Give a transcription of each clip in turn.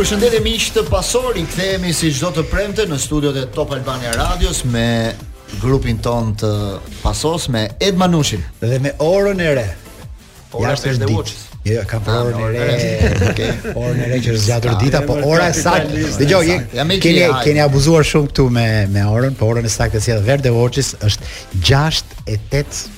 Përshëndetje miq të Pasos, ri, kthehemi si çdo të premte në studiot e Top Albania Radios me grupin ton të pasos me Ed Manushin dhe me orën e re. Ora është e Watches. Jo, kam ah, orën e re. Okej. Orën e re që është zgjatur dita, po ora e saktë. Dëgjo, keni keni abuzuar shumë këtu me me orën, po orën e saktë sipas Verde Watches është 6 e 8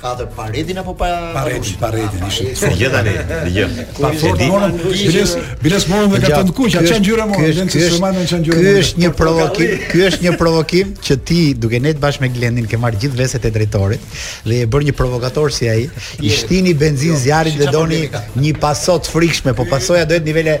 Katër pa redin apo pa pa redin, pa redin. Të gjë tani, të gjë. Pa fort morën, biles, biles morën dhe karton të kuq, ça ngjyra morën, vjen se Sulmani në ça ngjyra. Ky është një provokim, ky është një provokim që ti duke ndejt bashkë me Glendin ke marr gjithë veset e drejtorit dhe je bërë një provokator si ai. I shtini benzin jo, zjarrit dhe doni një Paso të frikshme, po Pasoja do të ketë nivele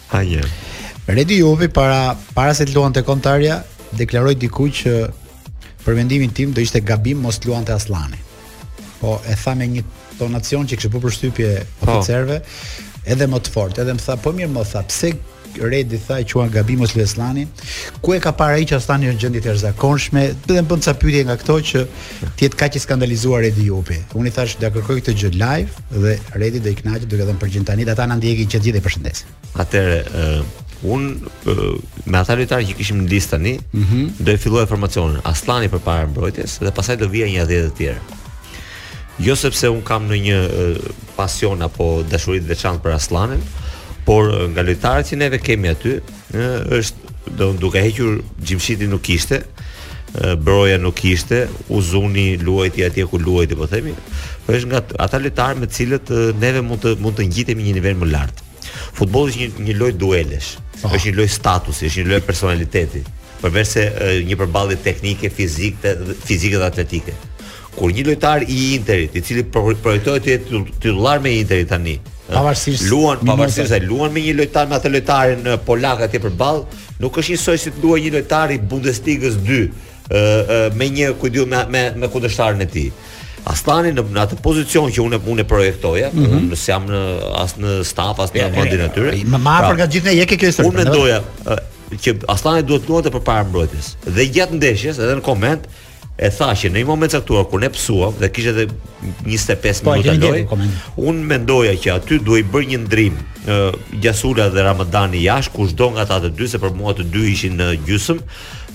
Ha një. Redi Jupi para para se të luante kombëtarja, deklaroi diku që për mendimin tim do ishte gabim mos të luante Asllani. Po e tha me një tonacion që kishte bërë përshtypje po. oficerëve, edhe më të fortë, edhe më tha, po mirë më tha, pse Redi tha e quan gabim mos luaj Asllani, ku e ka parë ai që Asllani është në gjendje të jashtëzakonshme, dhe më bën ca pyetje nga këto që të jetë kaq i skandalizuar Redi Jupi. Unë i thash do ta kërkoj këtë gjë live dhe Redi do i kënaqet duke dhënë përgjigjen tani, ata na ndjekin që gjithë i përshëndesim. Atëre, uh, un uh, me ata lojtarë që kishim në listë tani, mm -hmm. do e filloja formacionin Asllani përpara mbrojtjes dhe pastaj do vija dhe 10 të tjerë. Jo sepse un kam ndonjë uh, pasion apo dashuri të veçantë për Asllanin, por nga lojtarët që neve kemi aty, Ë, është do duke hequr Gjimshiti nuk ishte, Broja nuk ishte, Uzuni luajti atje ku luajti, po themi, është nga ata lojtarë me të cilët neve mund të mund të ngjitemi një nivel më lart. Futbolli është një një lojë duelesh, oh. është një lojë statusi, është një lojë personaliteti, përveçse një përballje teknike, fizike, fizike dhe atletike. Kur një lojtar i Interit, i cili projektohet të jetë titullar me Interin tani, pavarësisht luan pavarësisht se luan me një lojtar me atë lojtarin polak atje përballë, nuk është njësoj si të luajë një lojtar i Bundesligës 2 me një kujtdo me me, me kundërshtarin e tij. Asllani në, në atë pozicion që unë unë projektoja, mm -hmm. unë s'jam në as në staf, as në vendin e tyre. Më merr pra, për gjatë gjithnjë te kjo histori. Unë mendoja që Asllani duhet të luante përpara mbrojtjes. Dhe gjatë ndeshjes, edhe në koment, e thashë që në një moment të caktuar kur ne pësuam dhe kishte edhe 25 po, minuta lojë, unë mendoja që aty duhej bërë një ndrim, ë Gjasula dhe Ramadani jashtë, kushdo nga ata të dy se për mua të dy ishin në gjysëm,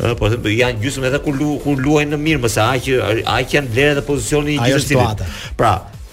ë po them janë gjysëm edhe kur lu, kur luajnë më mirë, se aq aq janë vlera dhe pozicioni i gjithë. Pra,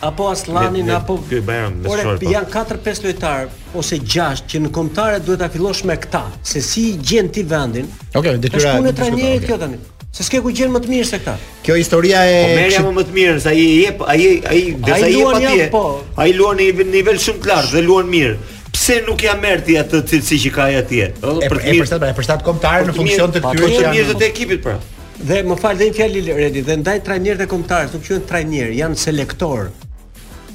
apo Asllanin me, me apo ky Bajrami me Ore, po. janë 4-5 lojtar ose 6 që në kombëtare duhet ta fillosh me këta, se si i gjen ti vendin. Okej, okay, detyra. Është punë trajneri okay. kjo tani. Se s'ke ku gjen më të mirë se këta. Kjo historia e Po merrja më më të mirë se ai jep, ai ai derisa i jep atje. Po. Ai luan në nivel shumë të lartë dhe luan mirë pse nuk ia merr ti atë cilësi që ka ai atje? Për të mirë, përshtat kombëtaren në funksion të këtyre që janë. Për të mirë të ekipit pra. Dhe më fal dhe një fjalë Redi dhe ndaj trajnerët e kombëtares, nuk quhen trajnerë, janë selektor.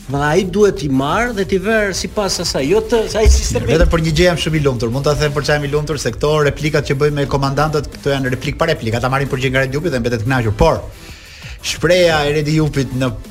Po ai duhet t'i marrë dhe t'i vërë sipas asaj, jo te ai sistemi. Vetëm për një gjë jam shumë i lumtur. Mund ta them për ça jam i lumtur se këto replikat që bëjmë me komandantët, këto janë replikë pas replike. Ata marrin përgjigje nga Redi Jupi dhe mbeten të kënaqur. Por shprehja e Redi Jupit në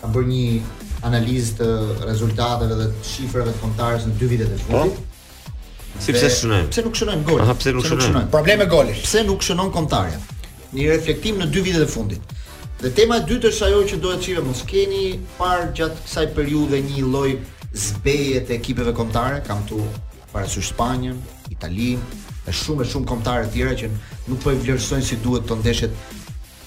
Kam bërë një analizë të rezultateve dhe të shifrave të kombëtares në dy vitet e fundit. Po? Si pse shënojmë? Pse nuk shënojmë gol? Aha, pse nuk shënojmë? Probleme goli. Pse nuk shënon kombëtarja? Një reflektim në dy vitet e fundit. Dhe tema e dytë është ajo që duhet të shihet mos keni parë gjatë kësaj periudhe një lloj zbehjeje të ekipeve kombëtare, kam këtu parasysh Spanjën, Italinë, e shumë e shumë kombëtare të tjera që nuk po i vlerësojnë si duhet këto ndeshjet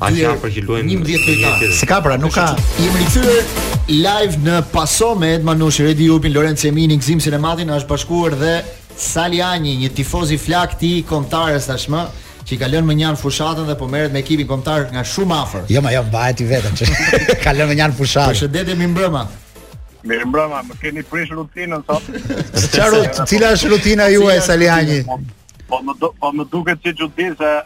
Aq janë pra që luajnë 11 lojtarë. Si ka pra, nuk ka. Jemi rikthyer live në Paso me Ed Manushin, Redi Jupin, Lorenzo Emini, Gzim Sinematin, është bashkuar dhe Salianji, një tifoz i flaktë i Kombëtares tashmë që i ka lënë më njanë fushatën dhe po merret me ekipin kombëtar nga shumë afër. Jo, ma jo, mbahet i vetmi që ka lënë më njanë fushatën. Përshëndetje mirëmbrëma. Mirë mbrëma, më keni prish rutinën sot. Çfarë, cila është rutina juaj Salianji? Po më po më duket si çudi se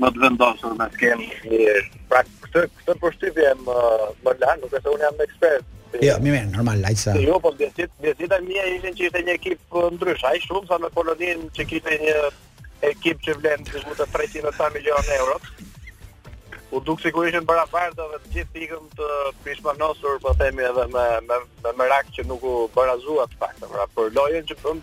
më të vendosur me skemë. Mirë. Pra këtë këtë përshtypje më më la, nuk është se unë jam ekspert. Jo, më mirë, normal, ai sa. Jo, po mbresat, mbresat e mia ishin që ishte një ekip ndryshe, aq shumë sa me Poloninë që kishte një ekip që vlen diku te 300 milionë euro. U duk sikur ishin barabartë dhe të gjithë ikëm të pishmanosur, po themi edhe me me me merak që nuk u barazua të paktën, pra për lojën që bëm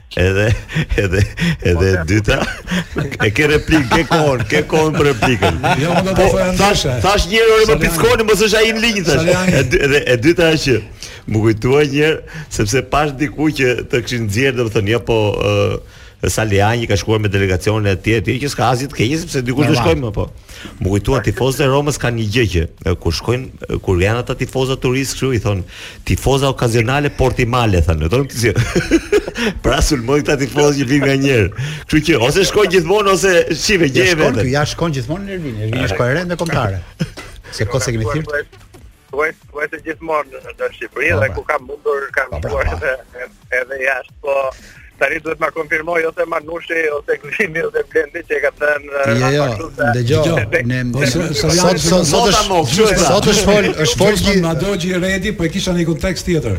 Edhe edhe edhe e dyta e ke replikë, ke kohën, ke kohën për replikën. Jo, unë do të thoya po, thashë, thashë një herë më pickoni, mos është ai në linjë tash. Edhe e dyta është që m'u kujtua një herë sepse pashë diku që të kishin nxjerrë, domethënë, jo po Saliani ka shkuar me delegacionin e tjerë e tjerë që s'ka asgjë të keq sepse dikush do shkojë apo. M'u kujtuan tifozët e Romës kanë një gjë që kur shkojnë kur janë ata tifoza turistë kështu i thonë tifoza okazionale porti male thonë. Do të thonë si. pra sulmoi këta tifozë që vijnë nganjëherë. Kështu që ose shko gjithmonë ose shihe gjejeve vetë. Ja shkon gjithmonë Ervin, Ervin është koherent me kombëtaren. Se kot s'e kemi thirr. Thuaj, thuaj të gjitha në Shqipëri po, dhe pra. ku kam mundur kam po, pra, shkuar po. edhe edhe jashtë, po tani duhet ma konfirmojë ose Manushi ose Gëzimi ose Blendi që e ka thënë Jo, jo, dëgjoj. Ne sot sot sot sot është fol, është fol që na dogji Redi, po e kisha në kontekst tjetër.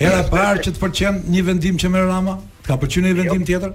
Hera e parë që të pëlqen një vendim që merr Rama, të ka pëlqyer një vendim tjetër?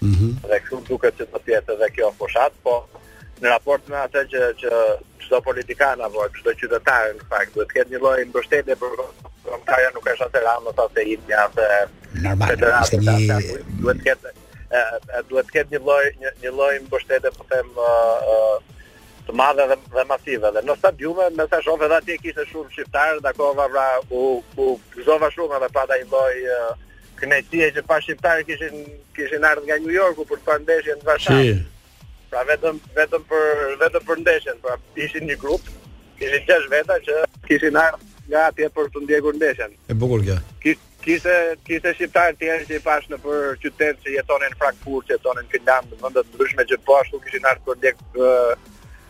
Mm -hmm. Dhe kështu duket se do të jetë edhe kjo fushatë, po në raport me atë që që çdo politikan apo çdo qytetar në fakt duhet të ketë një lloj mbështetje për kombëtarja nuk është atë ramë ose atë i një atë normal është një duhet të ketë duhet të ketë një lloj një, një lloj mbështetje po them uh, uh, të madhe dhe, dhe masive dhe në stadiume me sa shoh edhe atje kishte shumë shqiptarë takova pra u u gëzova shumë edhe pata një lloj kënaqësie që pa shqiptarë kishin kishin ardhur nga New Yorku për të parë ndeshjen në Varshavë. Si. Pra vetëm vetëm për vetëm për ndeshjen, pra ishin një grup, ishin gjashtë veta që kishin ardhur nga atje për të ndjekur ndeshjen. E bukur kjo. Kish, Kishte kishte shqiptarë të tjerë që i pashë nëpër qytet që jetonin në Frankfurt, që jetonin në Finlandë, në vende të ndryshme që po ashtu kishin ardhur për të ndjek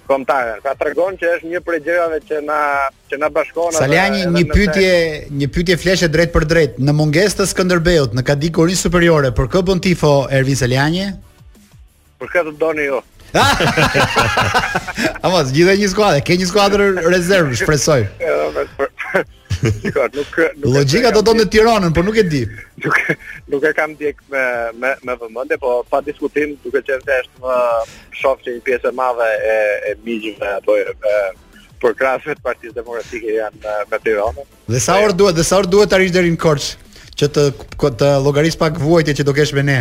kombëtaren. Çka tregon që është një prej gjërave që na që na bashkon atë. Saliani një pyetje, një pyetje flesh e drejtpërdrejtë. Në mungesë të Skënderbeut, në kategorinë superiore, për kë bën tifo Ervin Saliani? Për kë të doni ju. Ama, gjithë e ke një skuadër, ke një skuadër rezervë, shpresoj. Shikoj, nuk nuk logjika do donte Tiranën, por nuk e di. Nuk nuk e kam ndjek me me me vëmendje, po pa diskutim duke qenë se është më shoh që një pjesë e madhe e e miqve apo e, e përkrahësve të Partisë Demokratike janë me, me Tiranën. Dhe sa orë duhet, dhe sa orë duhet të arrish deri në Korçë që të të llogaris pak vuajtje që do kesh me ne.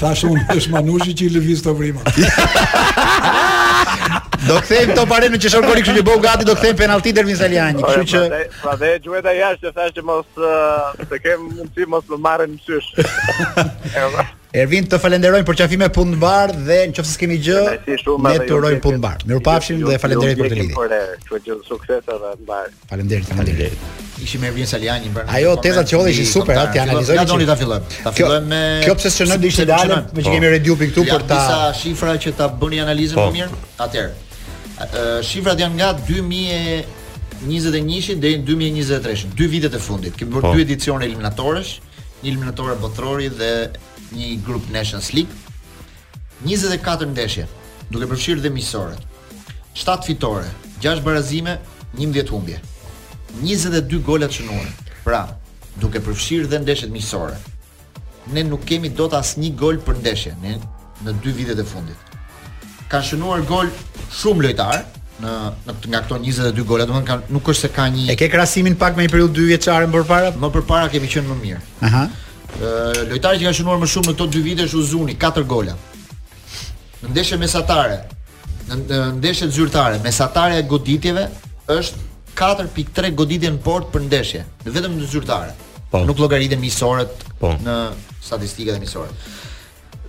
Thashë unë është Manushi që i lëviz të vrima. Do kthejmë top arenë që sot gol kështu që bëhu gati do kthejmë penalltinë Ervin Saliani. Kështu që pra dhe e gjuajta jashtë që thashë mos të kem mundësi mos më marrin mësysh. Ervin të falenderojmë përqafime punë të mbarë dhe në qoftë se s'kemi gjë, ne të urojmë punë të mbarë. Mirupafshim dhe falenderojmë për lidhjen. Faleminderit, faleminderit. Ishin Ervin Saliani në pranë. Ajo teza që hodhi ishte super, ta analizojmë. Nga doni ta fillojmë. Ta fillojmë me Kjo pse s'shënon ishte ideale, meqë kemi po. Redi Jupin këtu për ta. Disa shifra që ta bëni analizën po. më mirë. Atëherë. Shifrat janë nga 2021 deri në 2023, dy vitet e fundit. Kemi bërë po. dy edicione eliminatoresh, një eliminatore botërori dhe një grup Nations League. Njëzet e katër ndeshje, duke përfshirë dhe miqësoret. Shtatë fitore, gjashtë barazime, njëmbëdhjetë humbje. Njëzet e dy gola të shënuar, pra, duke përfshirë dhe ndeshjet miqësore. Ne nuk kemi dot asnjë gol për ndeshje në në dy vitet e fundit. Kanë shënuar gol shumë lojtarë në në këtë nga këto 22 gola, domethënë kanë nuk është se ka një E ke krahasimin pak me një periudhë dyvjeçare më përpara? Më përpara kemi qenë më mirë. Aha. Ë lojtari që ka shënuar më shumë në këto dy vite është Uzuni, 4 gola. Në ndeshje mesatare, në, në ndeshje zyrtare, mesatarja e goditjeve është 4.3 goditje në portë për ndeshje, në vetëm në zyrtare. Po. Nuk llogariten miqësoret Po. në statistikat e miqësoreve.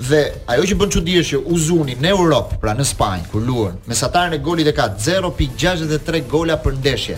Dhe ajo që bën çudi është që Uzuni në Europë, pra në Spanjë, kur luan, mesataren e golit e ka 0.63 gola për ndeshje.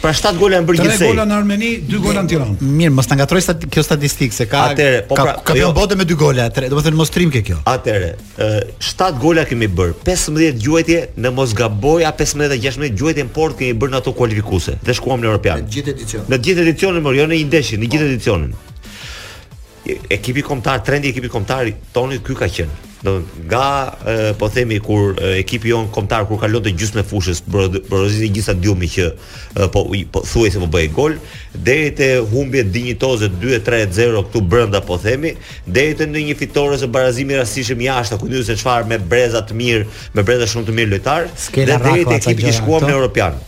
Pra 7 gola në përgjithësi. 3 gola në Armeni, 2 gola në Tiranë. Mirë, mos na ngatërrojë stat kjo statistikë se ka Atëherë, po pra, ka jo. botë me 2 gola, atëherë, domethënë mos trim ke kjo. Atëherë, 7 gola kemi bërë, 15 gjuajtje në mos gaboja, 15 a 16 gjuajtje në portë kemi bërë në ato kualifikuese dhe shkuam në Europian. Në gjithë edicionin. Në gjithë edicionin, po jo në një ndeshje, në gjithë edicionin. ekipi kombëtar, trendi i ekipit kombëtar tonë ky ka qenë. Do nga e, po themi kur e, ekipi jon kombëtar kur kalonte gjysmëfushën, brohoriste gjithë stadiumi që e, po, po thuajse po bëhej gol, deri te humbje dinjitoze 2-3-0 këtu brenda po themi, deri te ndonjë fitore ose barazim i rastësishëm jashtë, ku di unë se çfarë me breza të mirë, me breza shumë të mirë lojtarësh, dhe deri te ekipi që shkuam në Europian.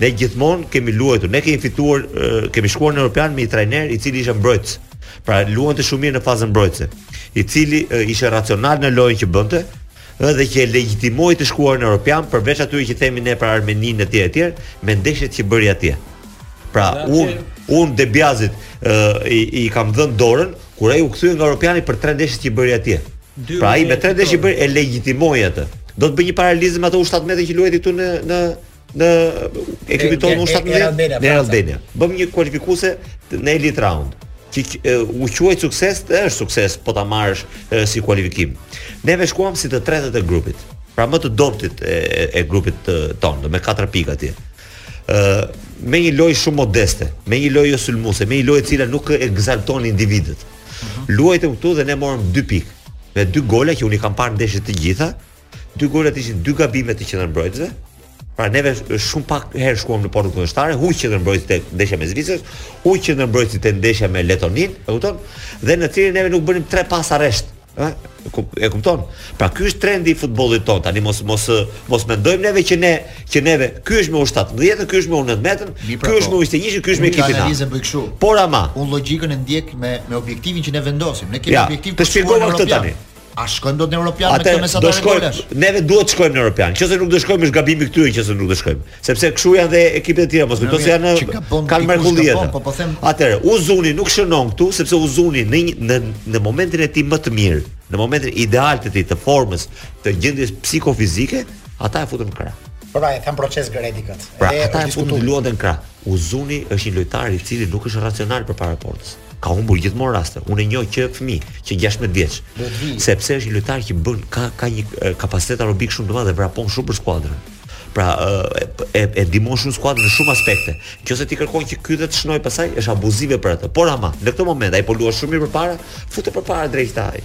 Ne gjithmonë kemi luajtur, ne kemi fituar, kemi shkuar në Europian me një trajner i cili ishte mbrojtës. Pra luante shumë mirë në fazën mbrojtëse, i cili ishte racional në lojën që bënte, edhe që e legjitimoi të shkuarën në Europian përveç atyre që themi ne për Armeninë etj etj, me ndeshjet që bëri atje. Pra, unë unë De Biazit i, i kam dhënë dorën kur ai u kthye nga Europiani për tre ndeshjet që bëri atje. Pra ai me tre ndeshje bëri e legjitimoi atë. Do të bëj një paralelizëm te U 17 që luajti këtu në në në ekipin tonë U 17 në Albania. Bëmë një kualifikuese në elite round që u quaj sukses, dhe është sukses po ta marrësh si kualifikim. Neve shkuam si të tretët e grupit, pra më të dobëtit e, e grupit të, tonë, me 4 pikë atje. Ë me një lojë shumë modeste, me një lojë jo sulmuese, me një lojë e cila nuk ekzalton individët. Uh mhm. -huh. Luajtëm këtu dhe ne morëm 2 pikë me dy gola që unë i kam parë ndeshjet të gjitha, Dy golat ishin dy gabime të qendërmbrojtësve. Pra neve shumë pak herë shkuam në portën kundërshtare, huq qendërmbrojtësit te ndeshja me Zvicrën, huq qendërmbrojtësit te ndeshja me Letoninë, e kupton? Dhe në cilin neve nuk bënim tre pasa rresht. Ë, e kupton? Pra ky është trendi i futbollit tonë. Tani mos mos mos mendojmë neve që ne që neve ky është me U 17, ky është me U 19, pra, ky është po. me U 21, ky është me ekipin. Analizën bëj kështu. Por ama, unë logjikën e ndjek me me objektivin që ne vendosim. Ne kemi ja, objektiv të shpjegojmë këtë tani. A shkojmë dot në Europian me këtë mesatare? Do shkojmë. Neve duhet të shkojmë në Europian. Nëse nuk do shkojmë, është gabimi i këtyre nëse nuk do shkojmë. Sepse kshu janë dhe ekipet e tjera, mos kujto se janë kanë mrekullira. Po po them. Atëherë, Uzuni nuk shënon këtu sepse Uzuni në në në momentin e tij më të mirë, në momentin ideal të tij të formës, të gjendjes psikofizike, ata e futën në krah. Po pra, e kanë proces Gredi këtë. Pra, ata e futën luante në krah. Uzuni është një lojtar i cili nuk është racional përpara portës. ka humbur gjithmonë raste. Unë e njoh që fëmijë, që 16 vjeç. Sepse është një lojtar që bën ka ka një kapacitet aerobik shumë të madh dhe vrapon shumë për skuadrën. Pra e e, e ndihmon shumë skuadrën në shumë aspekte. Nëse ti kërkon që ky të shënojë pastaj është abuzive për atë. Por ama, në këtë moment ai po luan shumë mirë përpara, fute përpara drejt ai.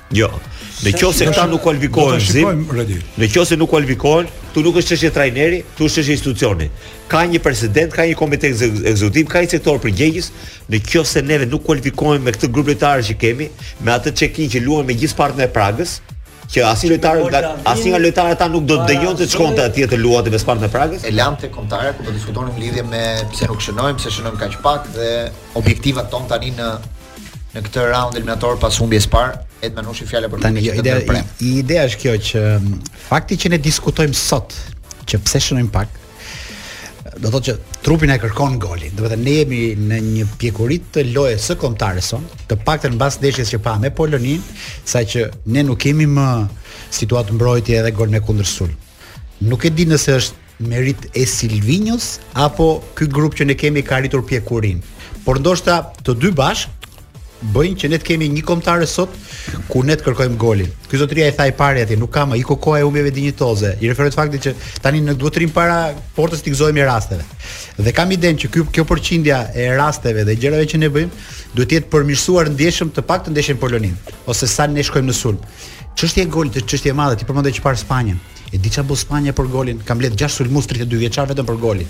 Jo. Në qoftë se këta nuk kualifikohen, në qoftë se nuk kualifikohen, ktu nuk është çështje trajneri, ktu është çështje institucioni. Ka një president, ka një komitet ekzekutiv, ka një sektor përgjegjës, në qoftë se neve nuk kualifikohemi me këtë grup lojtarë që kemi, me atë Çekinë që luan me gjithë Spartën e Pragës, që asnjë lojtar nga asnjë nga lojtarët tanë nuk do të dëgjonte të shkonte atje të luante me Spartan e Pragës. E lamë te kombëtarja ku po diskutonim në lidhje me pse nuk shënojmë, pse shënojmë kaq pak dhe objektivat tona tani në në këtë raund eliminator pas humbjes së parë, Ed Manushi fjala për ty tani. Jo, ideja ide, ideja është kjo që mm, fakti që ne diskutojmë sot që pse shënojmë pak do të thotë që trupi na kërkon golin. Do të thotë ne jemi në një pjekuri të lojës së kombëtares sonë, të paktën mbas ndeshjes që pamë me Poloninë, saqë ne nuk jemi më situatë mbrojtje edhe gol me kundërsulm. Nuk e di nëse është meritë e Silvinjos apo ky grup që ne kemi ka arritur pjekurinë. Por ndoshta të dy bashkë bëjnë që ne të kemi një kombëtare sot ku ne të kërkojmë golin. Ky zotëria i tha i pari atje, nuk ka më iku koha e humbjeve dinjitoze. I referohet faktit që tani ne duhet të rrim para portës të gëzohemi rasteve. Dhe kam idenë që ky kjo përqindja e rasteve dhe gjërave që ne bëjmë duhet të jetë përmirësuar ndjeshëm të paktën ndeshjen me Poloninë ose sa ne shkojmë në sulm. Çështja e golit është çështje e madhe, ti përmende më parë Spanjën. E di ça bo Spanja për golin? Ka mbledhur gjashtë sulmues tridhjetë e dy vjeçar vetëm për golin.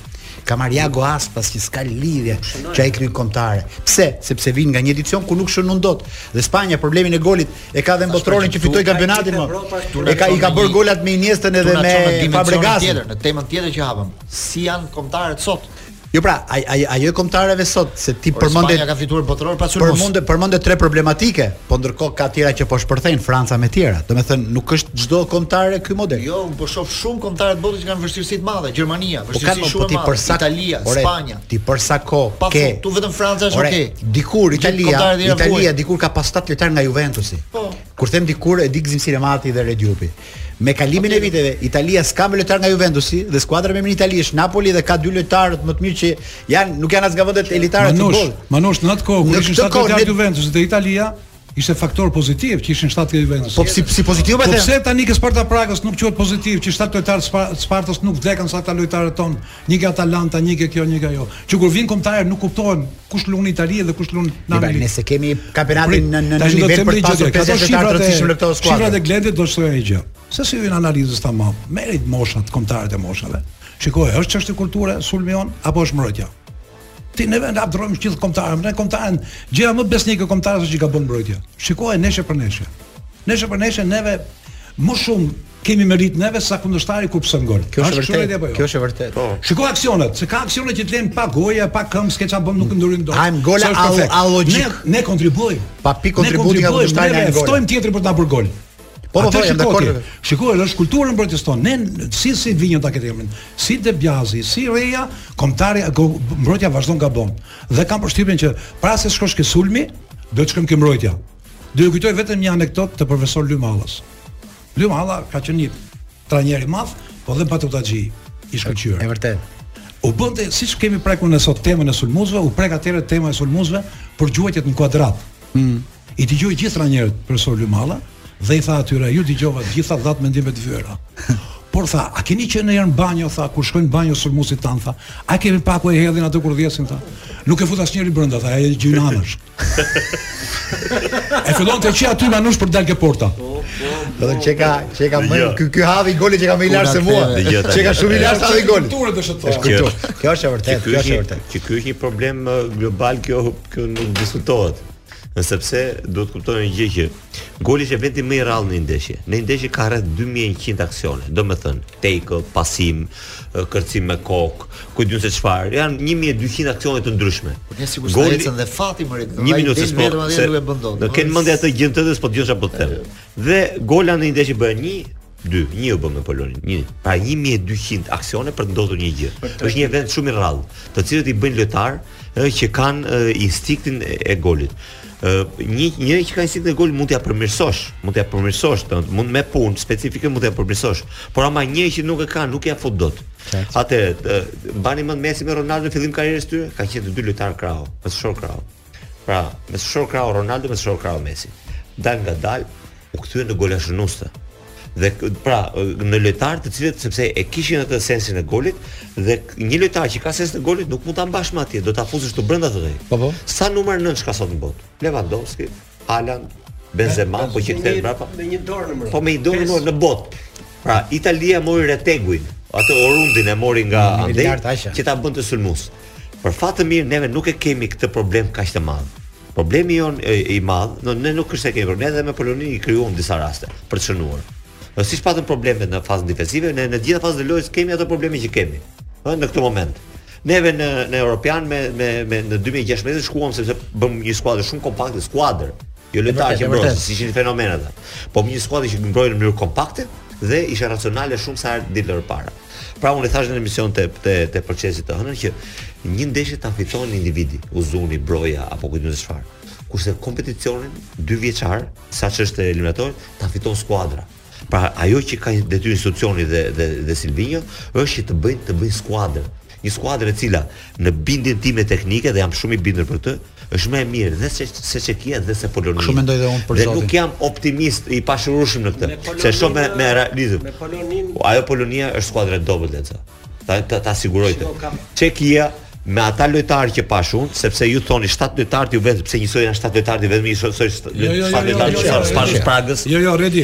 Ka marrë Jago Aspas që s'ka lidhje që ai krye në kombëtare. Pse? Sepse vijnë nga një edicion ku nuk shënojnë dot. Dhe Spanja problemin e golit e ka dhe në botërorin që fitoi kampionatin. E ka i ka bërë golat me Iniesta edhe me Fabregas. Në temën tjetër që hapëm, si janë kombëtaret sot? Jo pra, ai ai ajo e kombëtareve sot se ti Po përmende Spanja ka fituar botëror pa sulmues. Përmende përmende tre problematike, po ndërkohë ka tjera që po shpërthejnë Franca me tjera. Domethënë nuk është çdo kombëtare ky model. Jo, un po shoh shumë kombëtare të botës që kanë vështirësi të mëdha, Gjermania, po vështirësi po, shumë po, të mëdha, sa, Italia, ore, Spanja. Ti për sa kohë pa ke? Tu vetëm Franca është okay. Dikur Italia, Italia dikur ka pas 7 lojtarë nga Juventusi. Po. Kur them dikur e di Gzim Sinemaati dhe Redi Jupi. Me kalimin e viteve, Italia s'ka më lojtarë nga Juventusi dhe skuadra më e mirë n'Itali është Napoli dhe ka dy lojtarët më të mirë që janë nuk janë as nga vendet elitare të futbollit. Manush, në atë kohë kur ishin shtatë lojtarë të Juventusit dhe Italia ishte faktor pozitiv që ishin shtatë të Juventusit. Po si si pozitiv atë? Po pse tani ke Sparta e Pragës nuk quhet pozitiv që shtatë lojtarë të Spartës nuk vdekën si këta lojtarët tonë Një ke Atalanta, një ke kjo, një ke ajo. Që kur vin n'kombëtare nuk kuptohen kush lun në Itali dhe kush lun në Angli. Ne s'e kemi kampionatin në në një nivel për të pasur këto shifra të rëndësishme në këto skuadra. Shifrat e Glendit do të thonë një gjë. Se si vjen analizës tamam. Merit moshat, kombëtaret e moshave. Shikoj, është çështë kulture, sulmi jonë apo është mbrojtja? Ti ne vend lavdërojmë të gjithë kombëtaren, ne kombëtaren gjëja më besnike e kombëtares që ka bën mbrojtja. Shikoj ndeshje për ndeshje. Ndeshje për ndeshje neve më shumë Kemi meritë neve sa kundërshtari kur pëson gol. Kjo është vërtet. Jo? Kjo është vërtet. Po. Shiko aksionet, se ka aksione që të lejnë pa gojë, pa këmbë, s'ke ça bën, nuk ndalon dot. Hamë gola al alogjikë. Ne, ne kontribuojmë. Pa pikë kontributi nga kundërshtari në gol. Ftojmë tjetrin për ta bërë gol. Po po, po jam dakord. Shikoj, është kulturën proteston. Ne si si vinë t'ia ketë emrin. Si De Biazi, si Reja, kombëtare mbrojtja vazhdon gabon. Dhe kam përshtypjen që para se shkosh ke sulmi, do të shkojmë ke mbrojtja. Do ju kujtoj vetëm një anekdot të profesor Lym Allës. Lym Alla ka qenë një trajner i madh, po dhe batutaxhi i shkëlqyer. E vërtet. U bë, siç kemi prekur ne sot temën e sulmuesve, u prek atëherë tema e sulmuesve për gjuajtjet në kuadrat. Mm. I dëgjoi gjithë trajnerët profesor Lym Alla dhe i tha atyre, ju dëgjova të gjithë, dhatë mendime të vyera. Por tha, a keni qenë njëherë në banjo, tha, kur shkojnë n'banjo sulmuesit tanë, tha, a keni pa ku e hedhin atë kur dhjesin, tha, nuk e fut asnjëri brënda, tha, e gjynanësh. E fillon që aty Manush për dalë ke porta. Po, po. po. Edhe që ka që ka më ky ky WC-ja goli që ka më i lartë se mua. Që ka shumë i lartë havi gol. Kulturë të shëtoj. Është kulturë. Kjo është e vërtetë, kjo është e vërtetë. Që ky është një problem uh, global kjo kjo nuk diskutohet. sepse duhet të kuptojmë një gjë që Goli është eventi më i rrallë në një ndeshje. Në një ndeshje ka rreth 2100 aksione, domethënë take, pasim, kërcim me kokë, ku di un se çfarë. Jan 1200 aksione të ndryshme. Po ne sigurisht goli ecën dhe fati më rrit. Një minutë se vetëm atë nuk e bën dot. Të ke mendjen te gjë tjetër dhe s'po dëgjon çfarë po të them. Dhe gola në një ndeshje bëhen 1 Dy, një u bë me Poloninë, një. Pra 1200 aksione për të ndodhur një gjë. Është një event shumë i rrallë, të cilët i bëjnë lojtarët që kanë instinktin e golit. Ë një një që ka instinktin e golit mund t'ia përmirësosh, mund t'ia përmirësosh, do të mund me punë specifike mund t'ia përmirësosh. Por ama një që nuk e ka, nuk ia fut dot. A e mbani mend Messi me Ronaldo në fillim të karrierës tyre, kanë qenë të dy lojtarë krahu, mesfushorë krahu. Pra, mesfushor krahu Ronaldo, mesfushor krahu Messi. Dalëngadalë, u kthyen në golashënues. Dhe pra, në lojtarë të cilët sepse e kishin atë sensin e golit dhe një lojtar që ka sensin e golit nuk mund ta mbash më atje, do ta fusësh brenda andej. Po po. Sa numër 9 ka sot në botë? Lewandowski, Haaland, Benzema, po që kthen prapa. Me një dorë numërohen. Po me një dorë në në botë. Pra, Italia mori Reteguin, atë oriundin e mori nga andej, që ta bënte sulmues. Për fat të mirë neve nuk e kemi këtë problem kaq të madh. Problemi ynë i madh, do ne nuk është se kemi problem, edhe me Poloninë i krijuam disa raste për të shënuar. Dhe siç patëm probleme në fazën defensive, ne në gjithë fazën e lojës kemi ato probleme që kemi. Ëh, në këtë moment. Neve në në Europian me me me në 2016 shkuam sepse bëmë një skuadër shumë kompakte, skuadër. Jo lojtarë që mbrojnë, se ishin fenomenë ata. Po një skuadër që mbronte në mënyrë kompakte dhe ishte racionale shumë sa herë dilte para. Pra unë e thashë në emision te te te Procesi të hënën që një ndeshje ta fiton individi, Uzuni, Broja apo ku di unë çfarë. Kurse kompeticionin dy vjeçar, siç është eliminatorja, ta fiton skuadra. Pra ajo që ka detyrë institucioni dhe dhe dhe Silvinho është që të bëjnë të bëjnë skuadër. Një skuadër e cila, në bindjen time teknike dhe jam shumë i bindur për këtë, është më e mirë dhe se se Çekia dhe se Polonia. Kështu mendoj dhe unë për Zotin. Dhe nuk jam optimist i pashërueshëm në këtë. Se e shoh me me realizëm. Me Poloninë. Po, ajo Polonia është skuadër e dobët Lenc. Ta ta, ta siguroj të. Çekia me ata lojtarë që pashë unë, sepse ju thoni 7 lojtarë ju vetë pse njësoj janë 7 lojtarë ti vetëm njësoj 7 jo, jo, jo, lojtarë të Spartës së Pragës. Jo, jo, Redi.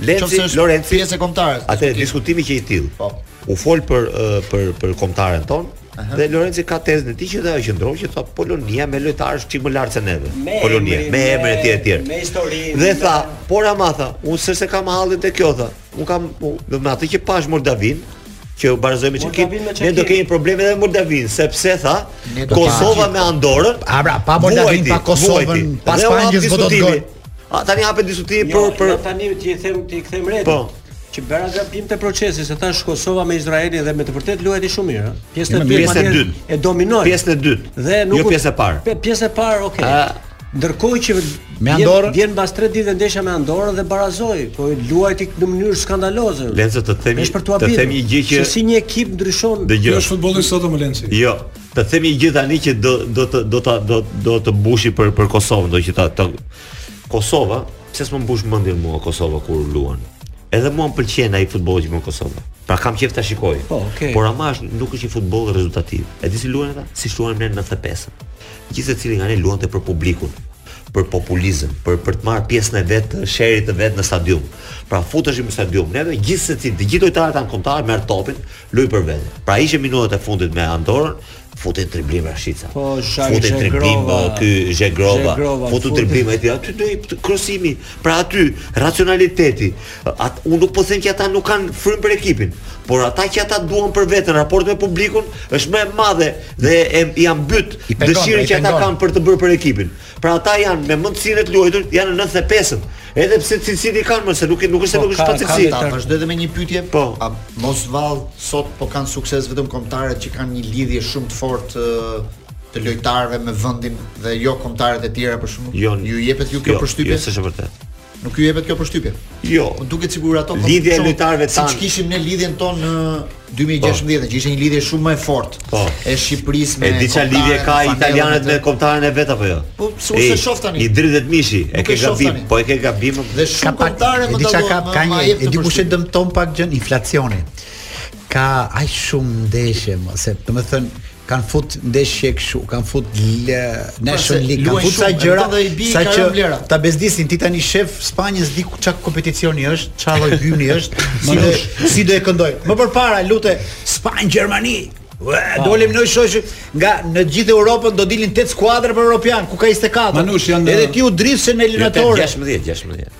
Lenci është Lorenci pjesë e kombëtares. Atë diskutimi që i tillë. Po. U fol për uh, për për kombëtaren tonë. Aha. Dhe Lorenci ka tezën e tij që ajo qëndron që tha Polonia me lojtarë është çik më lart se neve. Me Polonia, emri, me emrin e tij etj. Me historinë. Dhe tha, por ama tha, unë s'e kam hallin te kjo tha. Unë kam domethënë që pashë Moldavinë, që u barazua me Çekinë ne do kemi probleme edhe me Moldavinë sepse tha Kosova me Andorën a pra pa Moldavinë pa Kosovën pa Spanjën do të gol A tani hapet diskutimi jo, për për jo, tani të ta them të ta them re. Po. Që bëra gabim te Procesi, se thashë Kosova me Izraelin dhe me të vërtetë luajti shumë mirë. Pjesën e dytë pjesën e dytë e dominoi. Pjesën e dytë. Dhe jo nuk jo pjesën e parë. Pe pjesën e parë, okay. A... Ndërkohë që me Andorën vjen mbas 3 ditëve ndeshja me Andorën dhe barazoi, po luajti në mënyrë skandaloze. Lenc o të themi të themi një gjë që si një ekip ndryshon. Dëgjoj. Është futbolli sot mo Lenc o. Jo. Të themi një gjë tani që do do të do ta do do të mbushi për për Kosovën, do që ta të Kosova, pse s'më mbush mendjen mua Kosova kur luan? Edhe mua më pëlqen ai futbolli që bën Kosova. Pra kam qejf ta shikoj. Po, okay. Por ama është nuk është një futboll rezultativ. E di si luajnë ata? Si luajnë në 95. Gjithë secili nga ne luante për publikun për populizëm, për për të marrë pjesën e vet të sherit të vet në stadium. Pra futeshim në stadium, neve gjithë secili, të gjithë lojtarët e kombëtares, merr topin, Luaj për vete. Pra shiqe minutat e fundit me Andorën, futin triblim Rashica. Po, futin triblim ky Zhegrova. Futu triblim aty, aty do krosimi. Pra aty racionaliteti. At, unë nuk po them që ata nuk kanë frymë për ekipin, por ata që ata duan për veten raport me publikun është më e madhe dhe e, ja mbyt dëshirën që ata kanë për të bërë për ekipin. Pra ata janë me mendësinë e të luajtur, janë në 95-ën. Edhe pse cilësitë i kanë më se nuk nuk është se po, nuk është pa cilësi. Ta vazhdoj edhe me një pyetje. Po, a mos vallë sot po kanë sukses vetëm kombëtaret që kanë një lidhje shumë të fortë të lojtarëve me vendin dhe jo kombëtaret e tjera për shkakun. Jo, ju jepet ju kjo jo, përshtypje? Jo, s'është e vërtetë. Nuk ju jepet kjo përshtypje. Jo. Më duket sikur ato po lidhja e lojtarëve tanë. Siç kishim ne lidhjen tonë në 2016, po. që ishte një lidhje shumë më e fortë po. e Shqipërisë me. E di çfarë lidhje kanë italianët me kombëtaren e vet apo jo? Po, s'është se shoh tani. I dridhet mishi, e ke gabim, po e ke gabim. Dhe shumë kombëtare më dalon. Ka ka një, e di kush e dëmton pak gjënë inflacioni. Ka aq shumë ndeshje, se domethënë Kan fut ndeshje kshu, kan fut lë Nations League, kan fut sa gjëra, sa që ta bezdisin ti tani shef Spanjën s'di ça kompeticioni është, ça lloj hymni është, si do si do e këndoj. Më përpara luante Spanjë Gjermani. Ua, dolim në shoqë nga në gjithë Europën do dilin 8 skuadra për Europian, ku ka 24. Manush edhe ti u dridhshe në eliminatore. 16, 16.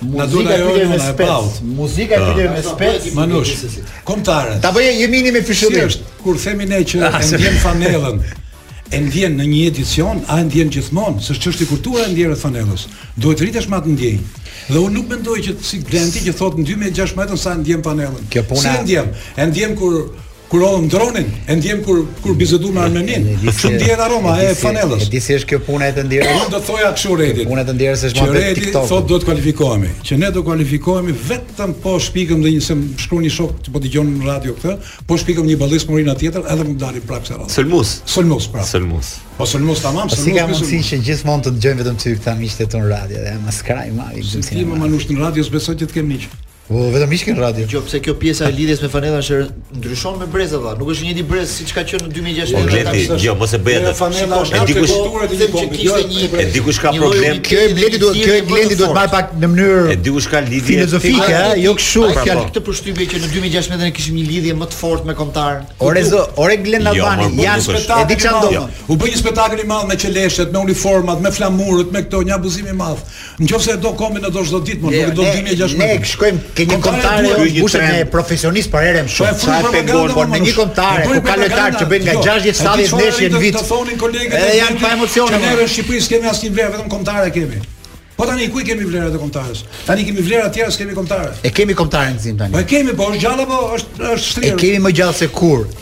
Na duhet ajo e nëna e ballt. Muzika e pyetje me spec. Manush. Kombëtaret. Ta bëjë himnin me fishëllim. Si është? Kur themi ne që ah, e ndjem fanellën, e ndjen në një edicion, a e ndjen gjithmonë, se ç'është kultura e të ndjerit fanellës. Duhet të rritesh me atë ndjenjë. Dhe unë nuk mendoj që si Glenti që thotë në 2016 s'e ndjem fanellën. Kjo puna. S'e ndjem? E ndjem kur Kur hodhëm dronin, e ndjem kur kur bizedu me Armenin. Shumë ndihet aroma e fanellës. Di si është kjo puna e të ndjerë. Unë do të thoja kështu Redit. Puna e të ndjerë se është më vetë TikTok. Thotë do të kualifikohemi. Që ne do kualifikohemi vetëm po shpikëm dhe një siç shkruan një shok që po dëgjon në radio këtë, po shpikëm një Ballist Morina tjetër edhe mund dalim prapë këtë radhë. Sulmus. Sulmus prapë. Sulmus. Po sulmus tamam, sulmus. Si ka mundësi që gjithmonë të dëgjojmë vetëm ty këta miqtë tonë radio dhe maskaraj mali. Ti më manush në radio s'besoj që të kem miq. Po vetëm ishkin në radio. Dgjoj pse kjo pjesa e lidhjes me fanellën është ndryshon me brezat valla. Nuk është i njëjti brez siç ka qenë në 2016. Po Gledi, dgjoj mos e bëj atë. Fanella është diku shtuar ti po. Kjo është një e diskutueshme problem. Kjo e Gledit duhet, kjo e Gledit duhet marrë pak në mënyrë. E diku ka lidhje filozofike, ëh, jo kështu ka këtë përshtypje që në 2016 ne kishim një lidhje më të fortë me kombëtaren. Ore zo, ore Gled jo, Albani, janë spektakël. E di ça ndodh. U bë një spektakël i madh me qeleshet, me uniformat, me flamurët, me këto, një abuzim i madh. Nëse e do kombin e do çdo ditë, mos nuk e do dy mijë e gjashtëmbëdhjetë. Ne shkojmë ke një komtare e mbushur me profesionistë për herën shumë. Sa e pengon por në një komtare ku ka lojtarë që bëjnë nga 60 70 ndeshje në vit. Të thonin kolegët e janë pa emocione. Ne në Shqipëri s'kemi asnjë vlerë, vetëm komtare kemi. Po tani ku i kemi vlerat e kombëtares? Tani kemi vlera të tjera, s'kemi kombëtare. E kemi kombëtaren Gzim tani. Po e kemi, po është gjallë apo është është shtrirë? E kemi më gjallë se kurrë.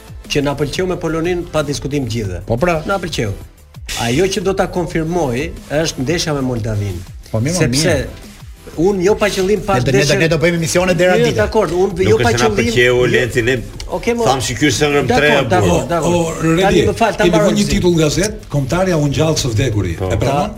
që na pëlqeu me Poloninë pa diskutim të gjithëve. Po pra, na pëlqeu. Ajo që do ta konfirmojë është ndeshja me Moldavinë. Po mirë, sepse unë jo pa qëllim pa dëshirë. Ne do ne do bëjmë emisione deri atë ditë. Jo, dakord, unë jo pa qëllim. Nuk e pëlqeu jo. Lenci ne. Okej, mo. Thamë shyqyr s'i hëngrëm 3 apo. Dakord, dakord. Tani më fal, ta mbaroj. Të vë një titull gazete, Kombëtarja u ngjall së vdekuri. Po. E pranon?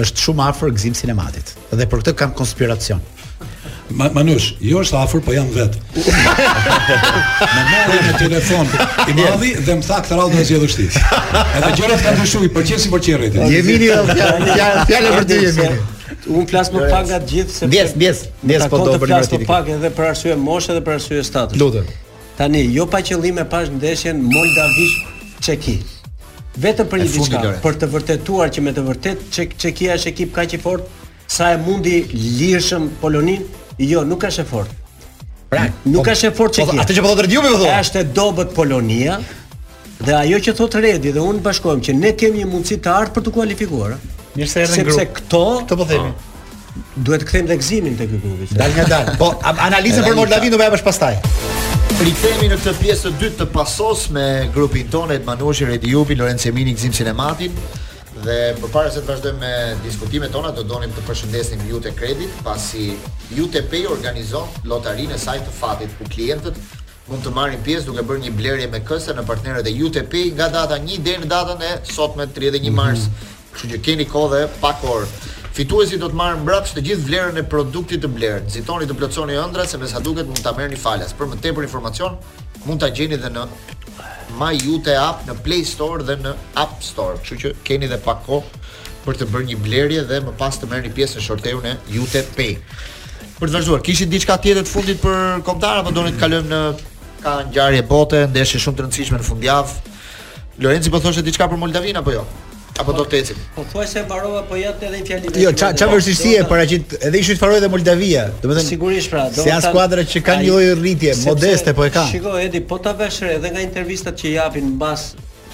Është shumë afër Gzim Sinemates dhe për këtë kam konspiracion. Ma, Manush, jo s'është afër, po jam vetë. Më merr në telefon i madhi dhe më tha, këtë radhë do zgjedhësh ti. Edhe gjërat kanë ndryshuar, për çfarë si për çfarë rritet. Jemini, fjalë për ty Jemini. Unë flas më pak nga të gjithë sepse Ndjesë, ndjesë, ndjesë po do bëni më pak edhe për arsye moshe dhe për arsye statusi. Lutem. Tani, jo pa qëllim e pashë ndeshjen Moldavi Çeki. Vetëm për një diçka, për të vërtetuar që me të vërtetë Çek Çekia është ekip kaq i fortë sa e mundi lirshëm Poloninë, jo, nuk është e fortë. Pra, nuk po, është e fortë po, Çekia. Atë që po thotë Redi po thotë. Është e dobët Polonia. Dhe ajo që thotë Redi dhe unë bashkohem që ne kemi një mundësi të artë për t'u kualifikuar. Mirë se erdhe në grup. Sepse këtë, këtë po themi. Po. Duhet të kthejmë dhe Gëzimin tek ky grupi. Dalngadalë. Po analizën për Moldavinë do bëjmë pastaj. Rikthehemi në këtë pjesë të dytë të pasos me grupin tonë Edi Manushi, Redi Jupi, Lorenc Jemini, Gzim Sinematin dhe përpara se të vazhdojmë me diskutimet tona do donim të përshëndesim Iute Credit, pasi IutePay organizon lotarinë e saj të fatit ku klientët mund të marrin pjesë duke bërë një blerje me këste në partnerët e IutePay nga data 1 deri në datën e sotme 31 mars. Mm -hmm. Kështu që keni kohë dhe pak orë. Fituesi do të marrë mbrapsht të gjithë vlerën e produktit të blerë. Nxitoni të plotësoni ëndrrat se me sa duket mund ta merrni falas. Për më tepër informacion mund ta gjeni edhe në MyIute app në Play Store dhe në App Store. Kështu që keni edhe pak kohë për të bërë një blerje dhe më pas të merrni pjesë në shorteun e IutePay. Për të vazhduar, kishit diçka tjetër të fundit për kombëtaren apo doni të kalojmë në ka ngjarje bote, ndeshje shumë të rëndësishme në fundjavë. Lorenci po thoshte diçka për Moldavinë apo jo? Apo do të ecim? Pothuajse mbarova po jap edhe një fjalë. Jo, ça ça vështirësi paraqit edhe Ishujt Faroe dhe Moldavia. Domethënë sigurisht pra, do të thotë skuadra që kanë një lloj rritje modeste po e kanë. Shiko Edi, po ta vësh re edhe nga intervistat që japin mbas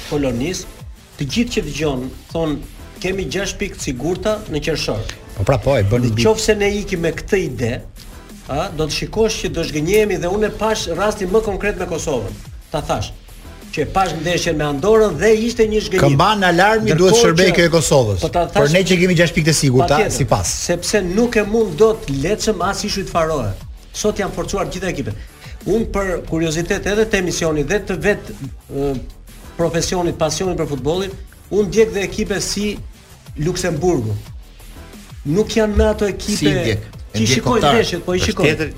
Polonisë, Të gjithë që dëgjon thonë kemi 6 pikë të sigurta në qershor. Po pra po e bën mbi. Nëse ne ikim me këtë ide, ë, do të shikosh që do zhgënjehemi dhe unë e pashë rastin më konkret me Kosovën. Ta thashë që e pashë ndeshjen me Andorrën dhe ishte një zhgënjim. Këmbanë alarmi duhet të shërbejë kjo e Kosovës. Po ta thashë, por ne që kemi 6 pikë të sigurta sipas. Sepse nuk e mund dot lehtësisht as Ishujt Faroe. Sot janë forcuar gjitha ekipet. Unë për kuriozitet edhe të emisionit dhe të vet profesionit, pasionit për futbollin, unë ndjek dhe ekipe si Luksemburgu. Nuk janë më ato ekipe. Si i ndjek? I shikoj ndeshjet, po i shikoj. Tjetër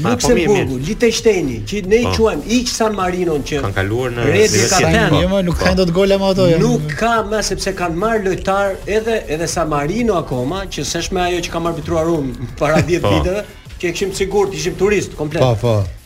po Luksemburgu, po Lihtenshtejni, që ne i, po, quajmë hiç, San Marino që kanë kaluar në Redi ka thënë, jo më nuk hanë dot gola më ato. Jo. Nuk ka më sepse kanë marrë lojtarë edhe edhe San Marino akoma, që s'është më ajo që kam arbitruar unë para 10 viteve, që e kishim sigurt, ishim turistë komplet. Po, po.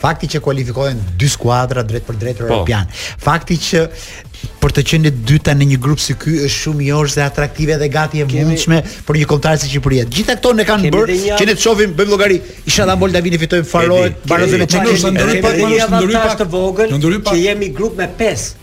Fakti që kualifikohen dy skuadra drejtpërdrejt, po, në Europian. Po. Fakti që për të qenë i dyti në një grup si ky është shumë joshëse, atraktive dhe gati e mundshme për një kombëtare si Shqipëria. Gjithë këto na kanë bërë një... që ne të shohim bëjmë llogari. Ishalla Moldavinë, fitojmë Faroet, barazim me Çekinë. Ne do të ndryshojmë pak më shumë ndryshojmë pak të vogël që jemi grup me 5.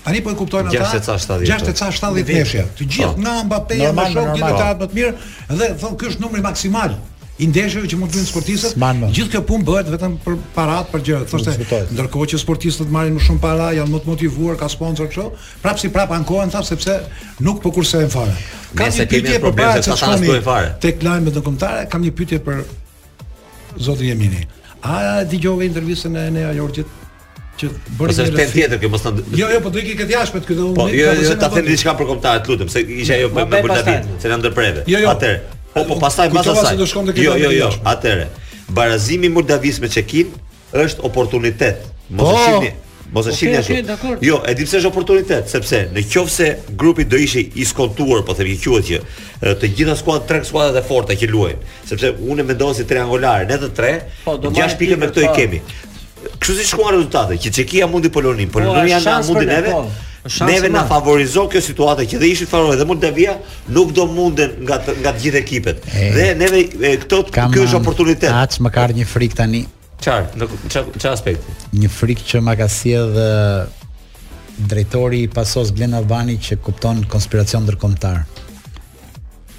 Tani po e kuptojnë ata. 60, 70. 60, 70 ndeshje. Të gjithë po. nga Mbappé e me shokë, gjithë ata më të mirët dhe thonë ky është numri maksimal i ndeshjeve që mund të bëjnë sportistët. Gjithë kjo punë bëhet vetëm për paratë, për gjëra. Thoshte, ndërkohë që sportistët marrin më shumë para, janë më të motivuar, ka sponsorë kështu, prapë si prapë ankohen tha sepse nuk po i kursejnë fare. Ka një pyetje për para se shkoni tek lajmet ndërkombëtare, kam një pyetje për zotin Jemini. A dëgjove intervistën e Enea Jorgjit? që bëri një refit tjetër që mos na Jo, jo, po do ikë kjo jashtë këtu. Po, jo, jo, ta them diçka për kombëtaren, të lutem, se ishte ajo për Moldavinë, se na ndërpreve. Jo, jo. Atëherë. Po, po, pastaj pas asaj. Jo, jo, jo, atëherë. Barazimi i Moldavisë me Çekinë është oportunitet. Mos e, po, shihni. Mos e shihni ashtu. Jo, e di pse është oportunitet, sepse në qoftë se grupi do ishte i skontuar, po themi, domethënë që të gjitha skuadrat, tre skuadrat e forta që luajnë, sepse unë mendoj si triangular, ne të tre, po, gjashtë pikë me këto i, po, kemi. Kështu si shkuan rezultatet, që Çekia mundi Poloninë, po, Polonia po, na mundi neve. Po, neve na favorizon kjo situatë që dhe ishit favorizon dhe Moldavia nuk do munden nga të, nga të gjithë ekipet. E, dhe neve e, këto kjo është oportunitet. Veç më ka një frikë tani. Çfarë? Në çfarë aspekti? Një frikë që ma ka sjellë drejtori i Pasos Glen Albani që kupton konspiracion ndërkombëtar.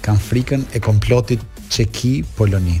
Kam frikën e komplotit Çeki Poloni.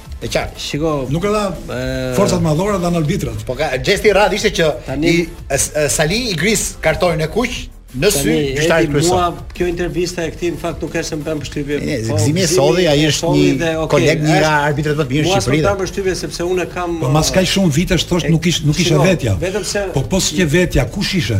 E qartë. Shiko, nuk e dha forcat madhore dhan arbitrat. Po ka gjest i rrallë ishte që tani, i es, es, Sali i grisi kartonin e kuq në sy gjyqtarit kryesor. Mua kjo intervista e këtij në fakt nuk është më bën përshtypje. Ne po, Gëzimi e solli, ai është një dhe, okay, koleg një nga arbitrat më të mirë në Shqipëri. Mua s'bën përshtypje sepse unë kam Po mas kaq shumë vitesh thotë nuk ish nuk isha vetja. Vetëm se Po po s'qe vetja, kush ishe?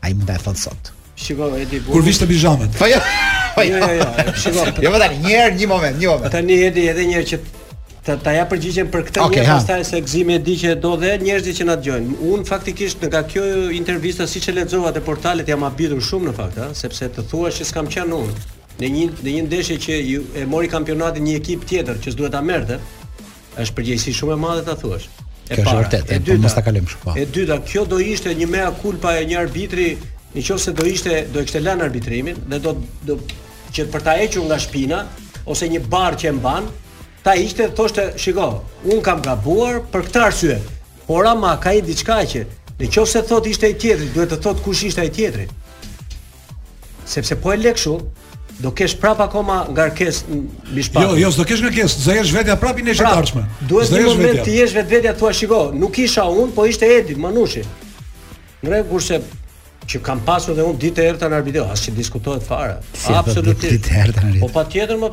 Ai mund ta thotë sot. Shiko, Edi Kur vishte pizhamen. Po jo. Po jo, jo, jo. Shiko. Jo, më tani një herë, një moment, një moment. Tani Edi edhe një herë që ta ta ja përgjigjem për këtë okay, një pastaj se Gëzimi e di që do dhe njerëzit që na dëgjojnë. Unë faktikisht nga kjo intervista siç e lexova te portalet jam habitur shumë në fakt, ha, sepse të thuash që s'kam qenë unë në një në një ndeshje që ju, e mori kampionatin një ekip tjetër që s'duhet ta merrte. Është përgjegjësi shumë e madhe ta thuash. E para, vërtet, e po dyta, mos ta kalojmë kështu. Po. E dyta, kjo do ishte një mea culpa e një arbitri, nëse do ishte do e kishte lënë arbitrimin dhe do do që për ta hequr nga shpina ose një barrë që e mban, ta ishte thoshte, shiko, unë kam gabuar për këtë arsye. Por ama ka një diçka që në qoftë se thotë ishte ai tjetri, duhet të thotë kush ishte ai tjetri. Sepse po e lë kështu, do kesh prap akoma ngarkesë mbi shpatull. Jo, jo, s'do kesh ngarkesë, do jesh vetja prap në ndeshjet e ardhshme. Duhet një moment të jesh vetë vetja të thuash shiko, nuk isha unë, po ishte Edi Manushi. Në rregull kurse që kam pasur dhe unë ditë të errëta në arbitrim, as që diskutohet fare. Absolutisht. Ditë të errëta në arbitrim. Po patjetër më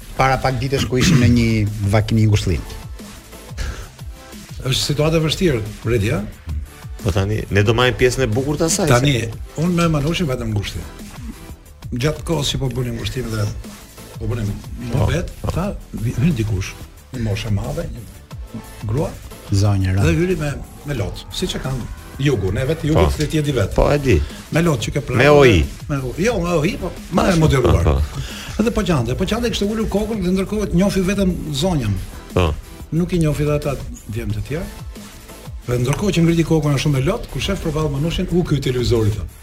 Para pak ditësh ku ishim në një vaki, një ngushëllim. Është situatë e vështirë, Redi, a? Po tani ne do marrim pjesën e bukur të asaj. Tani, unë me Manushin vamë në ngushëllim. Gjatë kohës që po bënim ngushëllim dhe po bënim muhabet, po. Tha, vjen dikush, një moshë e madhe, një grua, zonjë. Dhe hyri me Me lot, siç e ka në jugu, neve të jugut ti e di vetë. Po e di. Me lot që ke pranë. Me oi. Me oi. Jo, me oi, po më e moderuar. Po, po. Edhe po qante, po qante kishte ulur kokën dhe ndërkohë njofi vetëm zonjën. Po. Nuk i njofi ata djemtë e tjerë. Dhe ndërkohë që ngriti kokën ashtu me lot, kur shef përballë Manushin, u ky i televizorit thotë.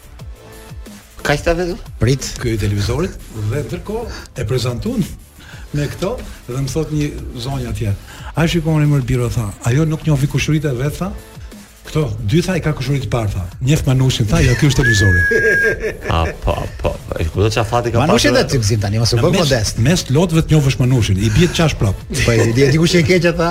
Ka qëta vetë? Prit. Ky i televizorit dhe ndërkohë e prezantuan me këto dhe më thotë një zonjë atje. A shikoni more biro tha, ajo nuk njofi kushërinjtë e vet tha. Këto dy tha i ka kushërinj të parë tha. Njef Manushin tha, ja ky është i televizorit. A po po. Ai ku çfarë fati ka pasur. Manushi do të zgjidh tani, mos u bë modest. Mes lotëve të njohësh Manushin, i bie të qash prap. Po i di ti kush qenë ata?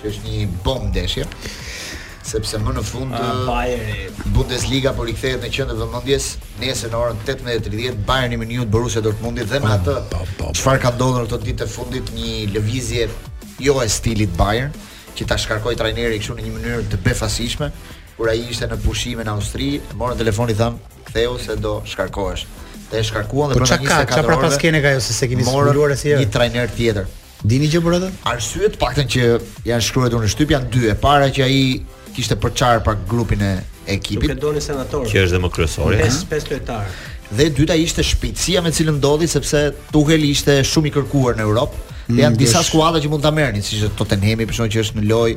Që është një bomb ndeshje sepse më në fund Bayern Bundesliga po rikthehet në qendër vëmendjes nesër në orën 18:30 Bayern Munich Borussia Dortmund dhe me atë çfarë ka ndodhur këto ditë të fundit një lëvizje jo e stilit Bayern që ta shkarkojë trajnerin kështu në një mënyrë të befasishme kur ai ishte në pushime në Austri morën telefonin i thanë ktheu se do shkarkohesh dhe e shkarkuan dhe po brenda 24 orëve. Çfarë prapaskene ka ajo se se keni zbuluar si e morën. Një trajner tjetër. Dini gjë për atë? Arsyet të paktën që janë shkruar në shtyp janë dy. E para që ai kishte përçarë pak grupin e ekipit. Nuk e donin senatorët. Që është dhe më kryesorja. Pesë, eh? pesë lojtarë. Dhe e dyta ishte shpejtësia me cilën ndodhi sepse Tuchel ishte shumë i kërkuar në Europë. Mm, dhe janë disa skuadra që mund ta merrnin, siç është Tottenhami, për shkak që është në lojë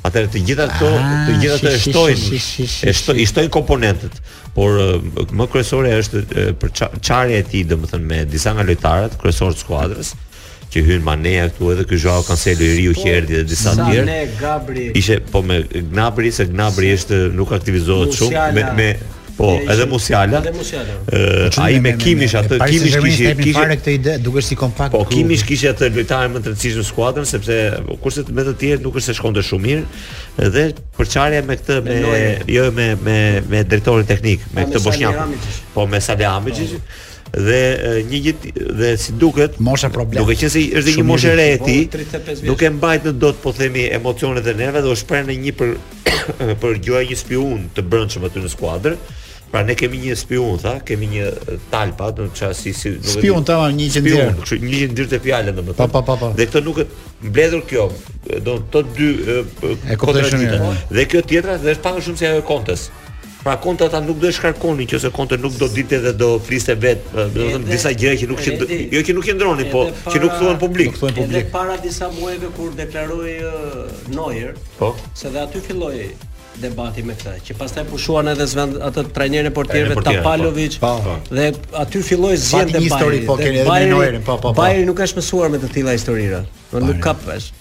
Atëherë të gjitha këto, ah, të gjitha këto e shtojnë, e shtojnë, i shtojnë komponentët. Por më kryesorja është përçarja e tij, domethënë me disa nga lojtarët kryesorë të skuadrës, që hyn Maneja këtu edhe ky Joao Cancelo i riu që po, erdhi dhe disa të tjerë. Ishte po me Gnabri se Gnabri është nuk aktivizohet shumë me me Po, edhe Musiala. Edhe Musiala. Po, ai me Kimish atë, Kimish kishte kishte fare këtë ide, dukesh si kompakt. Po, Kimish kishte atë lojtarin më të rëndësishëm në skuadrën sepse kurse me të tjerë nuk është se shkonte shumë mirë dhe përçarja me këtë me jo me me me drejtorin teknik, me këtë boshnjak. Po me Salihamidzic dhe një gjë dhe si duket mosha problem duke qenë se është një moshë e re e tij po, nuk i mbajti dot po themi emocionet dhe nervat dhe u shpreh në një për për gjoja një spiun të brendshëm aty në skuadër. Pra ne kemi një spiun, tha, kemi një talpa, do të thosha si si nuk e spiun tamam një gjë ndër. Kështu një gjë ndër të fjalën domethënë. Pa, pa, pa, pa. Dhe këto duke mbledhur kjo, këto të dyja kontradiktore. Dhe kjo tjetra dhe është pak më shumë se ajo e Contes. Pra Conte ata nuk do ta shkarkonin nëse Conte nuk do dilte dhe do fliste vetë, do të thoshte disa gjëra që nuk qëndron, jo që nuk qëndronin, po që nuk thuhen publik. Nuk thuhen publik. Edhe para disa muajve kur deklaroi Neuer, po, se dhe aty filloi debati me këtë, që pastaj pushuan edhe Sven atë trajnerin e portierëve po. Tapalovic po, po. dhe aty filloi gjithë debati. Po, keni edhe Neuerin, po, po, po. Bayern nuk është mësuar me të tilla historira. Do nuk ka peshë.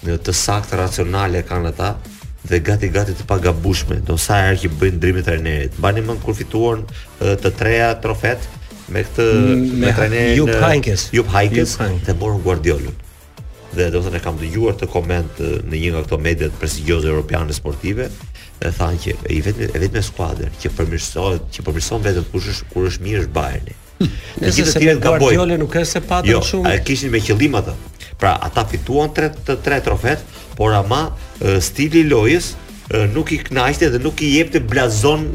Të saktë racionale kanë ata dhe gati gati të pagabueshme, do sa herë që bëjnë ndrime trajnerit. Mbani mend, kur fituan të treja trofetë me këtë mm, me, me trajnerin Jupp Heynckes, Jupp Heynckes dhe morën Guardiolën. Dhe domethënë e kam dëgjuar këtë koment në një nga këto mediat prestigjioze europiane sportive, dhe thanë që i vetmi e vetmja skuadër që përmirësohet, që përmirëson veten kush është kur është mirë është Bayern. Të gjithë të tjerët gabojnë. Guardiola nuk është se patën jo, shumë. Jo, kishin me qëllim atë. Pra, ata fituan 3 të 3 trofetë, por ama stili i lojës nuk i kënaqte dhe nuk i jepte blazon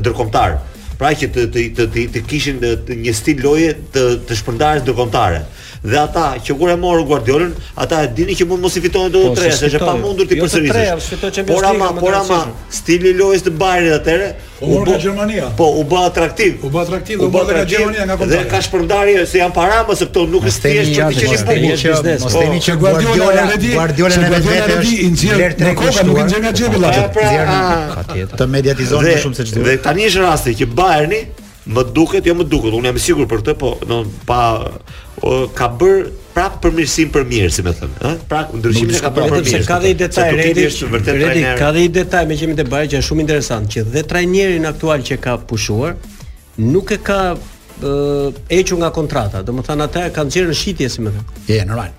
ndërkombëtar. Pra që të të të të, të kishin të, një stil loje të të shpërndarjes ndërkombëtare. Dhe ata që kur e morën Guardiolën, ata e dinin që mund mos i fitonin dot të po, tre, se është e pamundur t'i përsërisësh. Por ama, por ama, stili i lojës të Bayernit atëherë, po, u bë Gjermania. Po, u bë atraktiv. U bë atraktiv, u bë nga Gjermania nga Kontari. Dhe ka shpërndarje se janë para, mos se këto nuk është thjesht për të qenë bukur biznes. Mos po. themi që Guardiola, Guardiola vetë është i nxjerr në kokë nuk i nxjerr nga xhepi lekët. Pra, Patjetër. Të mediatizon më shumë se çdo. Dhe tani është rasti që Bayerni Më duket, jo më duket, unë jam i sigurt për këtë, po do pa o, ka bër prap përmirësim për mirë, si me thënë, ë? Pra ndryshimin e ka bërë për mirë. Ka dhe një detaj Redi, Redi, ka dhe një detaj meqë jemi te Bayerni që është shumë interesant që dhe trajnerin aktual që ka pushuar nuk e ka hequr nga kontrata, domethënë ata kanë qenë në shitje, si me thënë. Je, normal,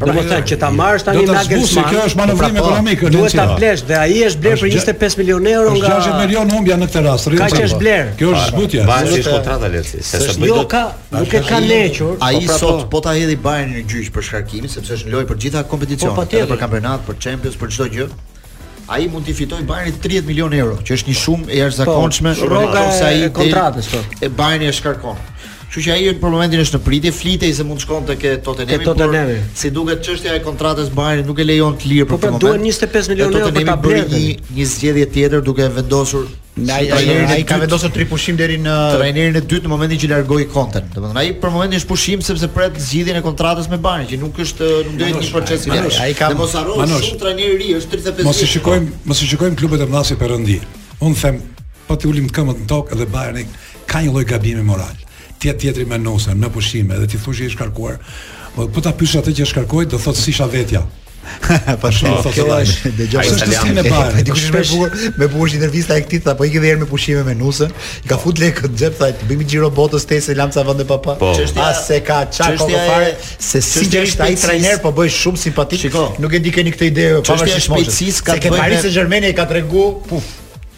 Do të thotë që ta marrësh tani Nagelsmann. Kjo është manovrim ekonomik, është Duhet ta blesh dhe ai është blerë për 25 milionë euro nga 60 milionë humbja në këtë rast. Ka që është blerë. Kjo është zbutja. Ba si kontrata Leci, se s'e bën dot. Nuk e ka hequr. Ai po pra, sot po. po ta hedhë Bayernin në gjyq për shkarkimin sepse është në lojë për gjitha kompeticionet, po, edhe për kampionat, për Champions, për çdo gjë. Ai mund t'i fitojë Bayernit 30 milionë euro, që është një shumë e jashtëzakonshme, po, rroga e kontratës po. E Bayerni e shkarkon. Kështu që ai për momentin është në pritje, flitej se mund të shkonte ke Tottenham. Ke Tottenham. Si duket çështja e kontratës Bayernit nuk e lejon të lirë po për këtë moment. Po duhen 25 milionë euro për ta blerë. Një, një zgjedhje tjetër duke e vendosur Nga ai ai ai ka vendosur tri pushim deri në trajnerin e dytë në momentin që largoi Konten. Domethënë ai për momentin është pushim sepse pret zgjidhjen e kontratës me Bayern që nuk është nuk do të jetë një proces i lehtë. Ai ka mos harro shumë trajner i ri, është 35 vjeç. Mos i shikojmë, mos i shikojmë klubet e mëdha si Perëndi. Unë them, po t'i ulim këmbët në tokë edhe Bayerni ka një lloj gabimi moral. Të jetë tjetri me nusen, në pushime dhe t'i thuash që je shkarkuar. Po po ta pyesh atë që shkarkoi, do thotë s'isha vetja. Po shumë po, kjo është dëgjoj se është stinë bërë. Ai dikush më bukur, më bukur është intervista e këtij, tha po ik njëherë me pushime me nusen, i ka fut lekët në xhep, tha t'i bëjmë xhiro botës te se kam ca vende pa pa. Po. As s'e ka çarë kokën fare, se si që është ai trajner po bëj shumë simpatik. Nuk e di keni këtë ide, po është shpejtësisë ka të bëjë. Se ke Paris Saint-Germain e ka tregu, puf.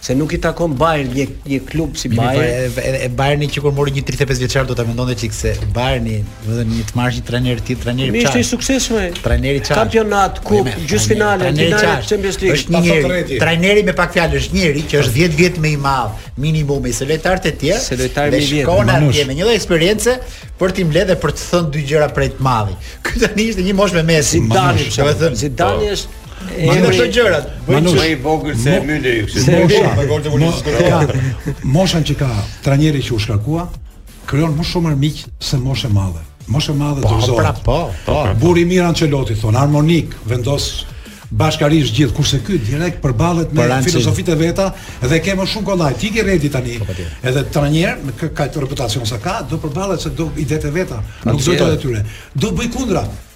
Se nuk i takon Bayern një një klub si Bayern. Pa, e, e Bayerni që kur mori një 35 vjeçar do ta mendonte një çik se Bayerni, domethënë të marrë një trajner ti trajneri çfarë. Ishte i suksesshëm ai. Trajneri çfarë. Kampionat, kupë, gjysmëfinale, finale Champions League. Është një njeri, trajneri me pak fjalë është njeri që është 10 vjet më i madh minimum se lojtarët e tjerë. Se lojtari më i vjetër. Shkon atje me një lloj eksperience për t'i mbledhë për të thënë dy gjëra prej të madhi. Ky tani ishte një moshë me Messi. Zidani, domethënë. Zidani po. është Ma nuk është gjërat. Më i vogël se Müller-i kështu. Mosha. Mosha që ka trajneri që u shkarkua, krijon më shumë armiq se moshë e madhe. Moshë e madhe po, dorëzon. Po, po, po. Burri mirë Ancelotti thonë, harmonik, vendos bashkarisht gjithë kurse ky direkt përballet me filozofitë e veta dhe ke më shumë kollaj. Ti ke Redi tani. Po, edhe trajner me këtë reputacion sa ka, do përballet se do idetë e veta, nuk do të atyre. Do bëj kundra.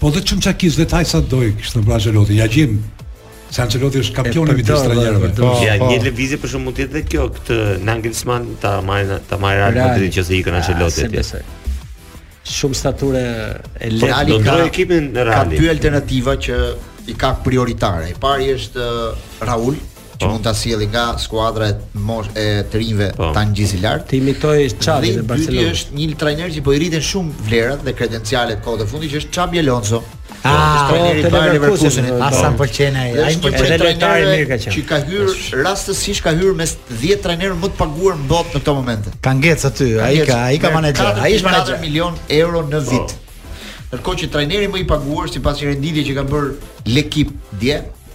Po dhe shumë çak vetë haj sa të dojë, kishte thënë për Ancelotti, ja gjejmë. Se Ancelotti është kampion i vitit i trajnerëve. Po, ja, po. një lëvizje për shkak mund të jetë dhe kjo këtë Nagelsmann ta marrin ta marrë Real Madridi që se ikën ah, Ancelotti atje. Shumë staturë e po, lehtë. Do të ekipin në Real. Ka dy alternativa që i ka prioritare. I pari është uh, Raul, që po. mund ta sjellë nga skuadra e moshës e të rinjve po. ta ngjisë lart. Të imitojë Xavin në Barcelona. Ky është një trajner që po i rriten shumë vlerat dhe kredencialet kohët e fundit që është Xabi Alonso. Ah, po, trajneri i Bayer Leverkusen, sa më pëlqen ai. Ai më pëlqen trajner i mirë ka qenë. Që ka hyrë rastësisht ka hyrë mes 10 trajnerëve më të paguar në botë në këtë moment. Ka ngec aty, ai ka, ai ka menaxher, ai është menaxher. 4 milion euro në vit. Po. Ndërkohë që trajneri më i paguar sipas një renditjeje që ka bërë L'Équipe dje,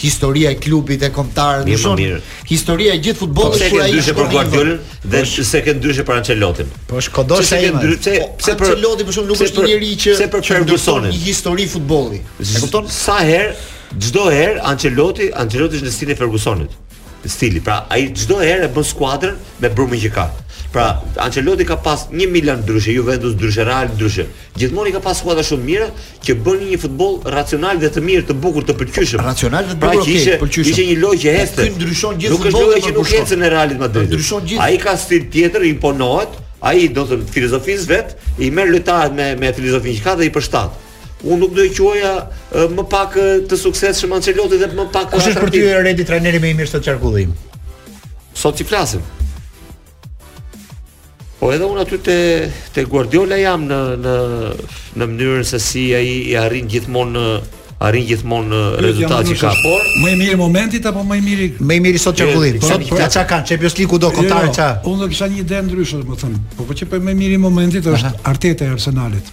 Historia e klubit e kombëtar ndryshon. Historia e gjithë futbollit po, kur ai është për Guardiola dhe po, se ke ndryshe për Ancelotin. Po është kudo se ke ndryshe. Po, pse për Ancelotin për shkak nuk është njëri që pse për Fergusonin një histori futbolli. E kupton? Sa herë çdo herë Ancelotti, Ancelotti është në stilin e Fergusonit. stili. Pra ai çdo herë e bën skuadrën me brumin që ka. Pra Ancelotti ka pas një Milan ndryshe, Juventus ndryshe, Real ndryshe. Gjithmonë i ka pas skuadra shumë të mira që bën një futboll racional dhe të mirë, të bukur, të pëlqyeshëm. Racional dhe të pra, bukur, pra, okay, pëlqyeshëm. Ishte një lojë që ecte. Ky ndryshon gjithë futbollin. Nuk është lojë që nuk ecën në Realin Madrid. Ndryshon gjithë. Ai ka stil tjetër, imponohet. Ai do të filozofisë së vet, i merr lojtarët me me filozofinë që ka dhe i përshtat. Unë nuk do e quaja më pak të suksesshëm Ancelotti dhe më pak Kush është për ty Redi trajneri më i mirë sot në qarkullim? Sot të flasim. Po edhe unë aty te te Guardiola jam në në në mënyrën se si ai i arrin gjithmonë në arrin gjithmonë në rezultatet që ka. Por më i miri i momentit apo më i miri më i miri sot në qarkullim. Po sot ja çka kanë Champions League do kontar ça. Jo, jo, unë do kisha një ide ndryshe, domethënë. Po po çe po më i miri i momentit është Arteta i Arsenalit.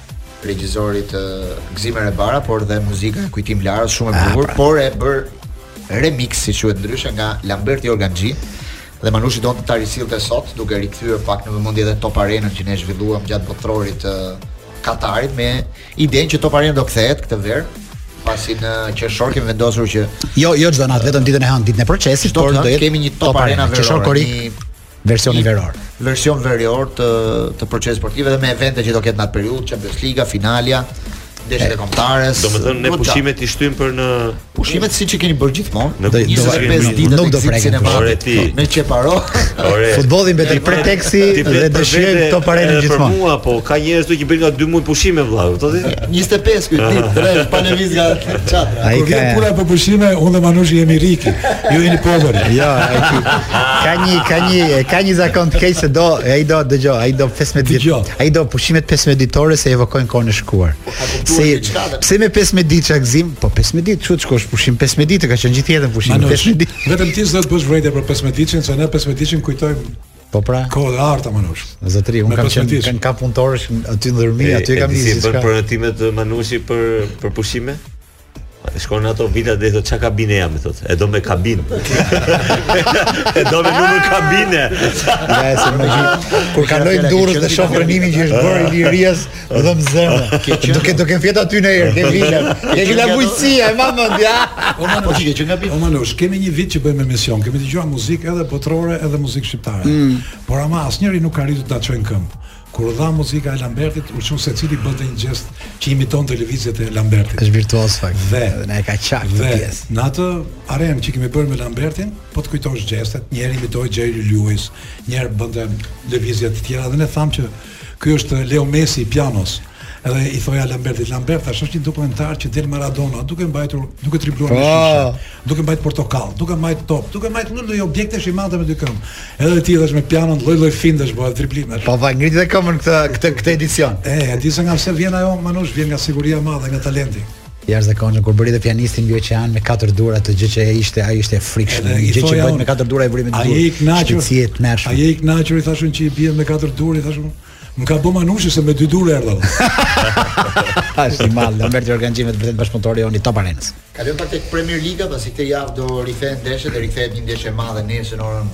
regjisorit Gëzim Erebara, por dhe muzika e Kujtim Larës shumë e ah, bukur, pra. por e bërë remix si quhet ndryshe nga Lambert Jorganxhi dhe Manushi donte ta risillte sot duke rikthyer pak në vëmendje edhe Top Arenën që ne zhvilluam gjatë botrorit të Katarit me idenë që Top Arena do kthehet këtë verë pasi në qershor kemi vendosur që jo jo çdo natë vetëm ditën e hënë ditën e Procesit por do të kemi një Top Arena qershor korik versioni veror. Version veror të të procesit sportiv edhe me evente që do ketë në atë periudhë, Champions Liga, finalja, ndeshjet e kombëtares. Domethënë ne pushimet i shtym për në pushimet siç e keni bërë gjithmonë. Në 25 ditë nuk do preken fare ti. Në Çeparo. Ore. Futbolli mbetet preteksti dhe dëshiroj këto parë në gjithmonë. Për mua po ka njerëz që bëjnë nga 2 muaj pushime vëlla, kuptoni? 25 ditë, drejt pa lëviz nga çadra. Ai ka pula për pushime, unë dhe Manushi jemi riki. Ju jeni pobër. Jo, ka një ka një ka një zakon të keq se do ai do dëgjoj, ai do 15 ditë. Ai do pushimet 15 ditore se evokojnë kohën e shkuar. Pse pse me 15 ditë çakzim? Po 15 ditë ç'u shkosh pushim 15 ditë ka qenë gjithë jetën pushim 15 ditë. Vetëm ti s'do të bësh vërejtje për 15 ditën, se ne 15 ditën kujtojmë Po pra. Kohë e artë Manush. Zotri, un kam qenë kamp ka punëtorësh aty në Dhërmi, aty e kam nisur. Si bën prenotimet Manushi për për pushime? Shkon në ato vila dhe thotë ç'kabinë jam thotë. E do me kabinë. e do me numër kabine. Ja, se më gjithë. Kur kaloj Durrës dhe shoh rrënimin që është bërë Ilirias, Edhe më dhemb zemra. Do ke do ke fjet aty në erë, ke vila. Ke vila bujqësia, e mban mend ja. O mamë, po çike që nga bim. O Manush, kemi një vit që bëjmë emision, kemi dëgjuar muzikë edhe botërore, edhe muzikë shqiptare. Mm. Por ama asnjëri nuk ka arritur ta çojë në këmbë. Kur u dha muzika e Lambertit, u çua secili bënte një gjest që imitonte lëvizjet e Lambertit. Është virtuoz fakt. Dhe na e ka çak të pjesë. Dhe në atë arenë që kemi bërë me Lambertin, po të kujtosh gjestet, një herë imitoi Jerry Lewis, një herë bënte lëvizje të tjera dhe ne thamë që Ky është Leo Messi i pianos. Edhe i thoja Lambertit, Lambert tash është një dokumentar që del Maradona, duke mbajtur, duke dribluar me shishe, duke mbajtur portokall, duke mbajtur top, duke mbajtur lloj lloj objektesh i mbante me dy këmbë. Edhe ti thashë me pianon lloj lloj fintesh bën driblimesh. Po ai ngrit dhe këmbën këtë këtë këtë edicion. E, e di se nga pse vjen ajo Manush, vjen nga siguria e madhe, nga talenti. Jashtëzakonshëm kur bëri dhe pianistin Gjoqean me katër duar një gjë që ishte, ai ishte frikshëm. Një gjë që bëhet me katër duar e bëri me dy duar. Ai i kënaqur. Si e tmerrshëm. Ai i kënaqur i thashë unë që i bie me katër duar, i thashë unë. Më ka bë manushi se me dy duar erdha. Është i madh, do marrë organizimin vetë vetë bashkëpunëtori joni i Top Arenës. Kalojmë pak tek Premier Liga, pasi këtë javë do rikthehen ndeshjet, do rikthehet një ndeshje e madhe nesër në orën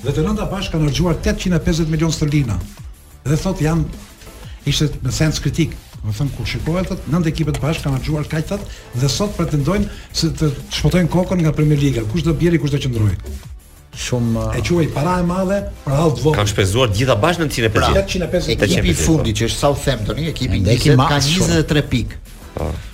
Dhe të nënta bashkë kanë harxhuar 850 milionë sterlina. Dhe thotë janë ishte në sens kritik. Domethënë kur shikohet thotë nëntë ekipet bashkë kanë harxhuar kaq thotë dhe sot pretendojnë që të shpëtojnë kokën nga Premier Liga. Kush do bjerë, kush do qëndrojë? shumë e quaj para e madhe për hall të vogël. Kanë shpenzuar të gjitha bashkë 950. Pra, 850. Ekipi i fundit që është Southampton, ekipi i 20 ka 23 pikë. Po.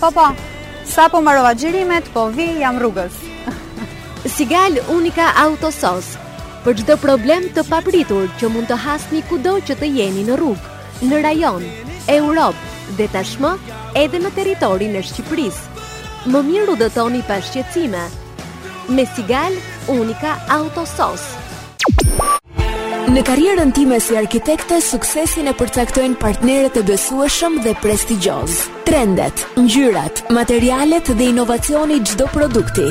Po po, sapo mbarova xhirimet, po vij, jam rrugës. Sigal Unika Autosos. Për çdo problem të papritur që mund të hasni kudo që të jeni në rrugë, në rajon, Europë dhe tashmë edhe në territorin e Shqipërisë. Më mirë udhëtoni pa shqetësime. Me Sigal Unika Autosos. Në karrierën time si arkitekte, suksesin e përcaktojnë partnerët e besueshëm dhe prestigjiozë. Trendet, ngjyrat, materialet dhe inovacioni i çdo produkti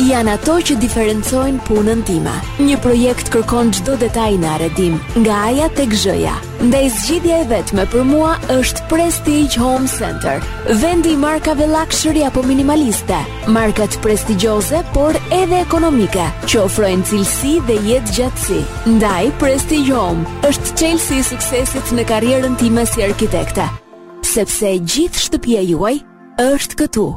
janë ato që diferencojnë punën time. Një projekt kërkon çdo detaj në arredim, nga A-ja tek Zh-ja. Ndaj zgjidhja e vetme për mua është Prestige Home Center, vendi i markave luxury apo minimaliste, markat prestigjioze por edhe ekonomike, që ofrojnë cilësi dhe jetëgjatësi. Ndaj Prestige Home është çelësi i suksesit në karrierën time si arkitekte, sepse gjithë shtëpia juaj është këtu.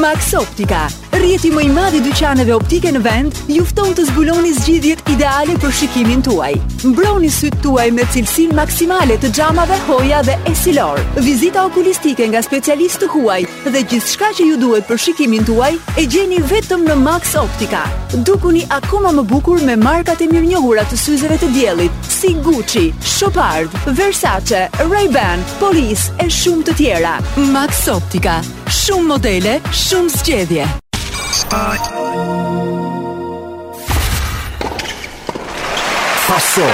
Max Optika, rrjeti më i madh i dyqaneve optike në vend, ju fton të zbuloni zgjidhjet ideale për shikimin tuaj. Mbroni sytë tuaj me cilësinë maksimale të xhamave Hoya dhe Essilor. Vizita okulistike nga specialistë të huaj dhe gjithçka që ju duhet për shikimin tuaj e gjeni vetëm në Max Optika. Dukuni akoma më bukur me markat e mirënjohura të syzeve të diellit. si Gucci, Chopard, Versace, Ray-Ban, Police e shumë të tjera. Max Optika, shumë modele, shumë zgjedhje. Paso.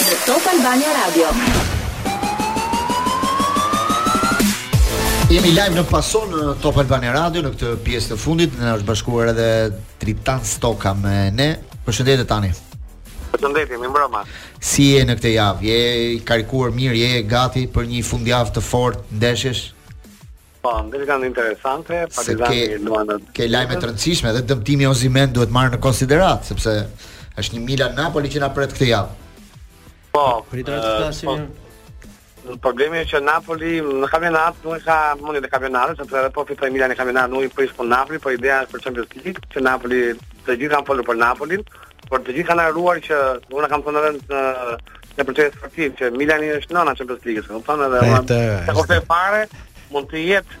Në Top Albania Radio. Jemi live në Paso në Top Albania Radio në këtë pjesë të fundit, na është bashkuar edhe Tritan Stoka me ne. Përshëndetje Tani. Përshëndetje, mirëmbrëma. Si je në këtë javë? Je i karikuar mirë, je gati për një fundjavë të fortë ndeshjesh? Po, ndeshjet janë interesante, Partizani luan në Ke lajme të rëndësishme dhe dëmtimi i Osimhen duhet marrë në konsideratë, sepse është një Milan Napoli që na pret këtë javë. Po, pritet të flasim. Po, Problemi është që Napoli në kampionat nuk ka mundin e kampionatit, sepse edhe po fitoi Milani kampionat nuk i prish punë Napolit, por ideja është për Champions League, që Napoli të gjithë kanë folur për Napolin, por të gjithë kanë harruar që unë kam thënë edhe në në Procesi Sportiv që Milani është nëna Champions League, kupton edhe. Atë. Sa kurse fare mund të jetë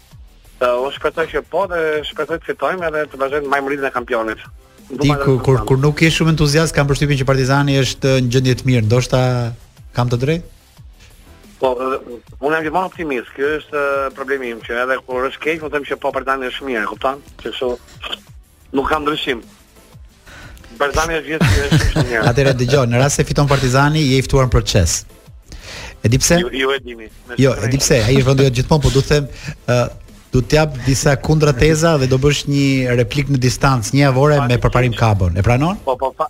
Uh, unë shpresoj që po dhe shpresoj të fitojmë edhe të vazhdojmë mbajmë ritmin e kampionit. Ti kur, kur, kur nuk je shumë entuziast, kam përshtypjen që Partizani është në gjendje të mirë, ndoshta kam të drejtë. Po, unë jam gjithmonë optimist. Ky është problemi im që edhe kur është keq, unë them që po Partizani është mirë, kupton? Që kështu Nuk ka ndryshim. Partizani është vjet që është shumë njërë. Atëherë, dëgjo, në rast se fiton Partizani, je i ftuar në proces. E di pse? Jo, jo e dimë. Jo, e di pse, ai është vendi jot gjithmonë, po dua të them, uh, do të jap disa kundërteza dhe do bësh një replikë në distancë, njëjavore me Përparim Kabon. E pranon? Po, po, pa,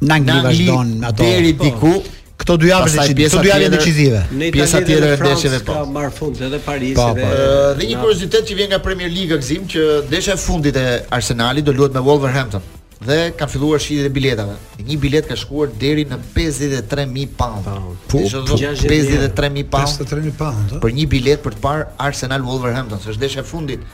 në Angli vazhdon me ato deri po. diku këto dy javë që këto dy javë janë decisive. Pjesa tjetër e ndeshjeve po. Ka marrë fund edhe Parisi po, dhe po. dhe një kuriozitet që vjen nga Premier League Gëzim që ndeshja e fundit e Arsenalit do luhet me Wolverhampton dhe kanë filluar shitjet e biletave. Një biletë ka shkuar deri në 53000 pound. Po, 53000 pound. 53000 pound. Për një biletë për të parë Arsenal Wolverhampton, është ndeshja e fundit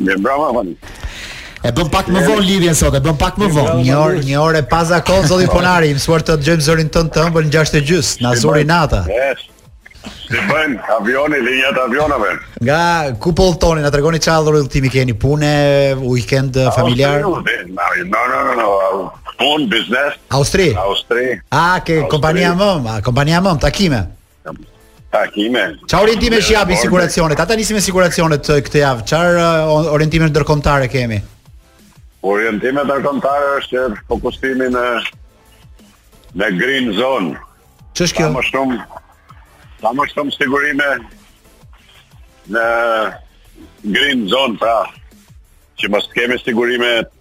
Mirëmbrëma, Avni. E bëmë pak më vonë lidhjen sot, e bëmë pak më vonë. Një orë, një orë e pazakontë zoti Ponari, i mësuar të dëgjojmë zërin tënd të ëmbël në 6 e gjysmë, na zuri nata. T'i bën avioni, linjat e avionëve. Nga ku po udhtoni, na tregoni çfarë udhëtimi keni, punë, weekend familjar? Jo, jo, jo, jo, jo, punë, biznes. Austri. Austri. Te kompania mëmë, kompania mëmë, takime. Takime. Çfarë orientimesh japin siguracionet? Ta nisim me siguracionet këtë javë. Çfarë uh, orientimesh ndërkombëtare kemi? Orientimet ndërkombëtare është fokusimi në në green zone. Ç'është kjo? Sa më shumë sa më shumë sigurime në green zone pra që mos kemi sigurime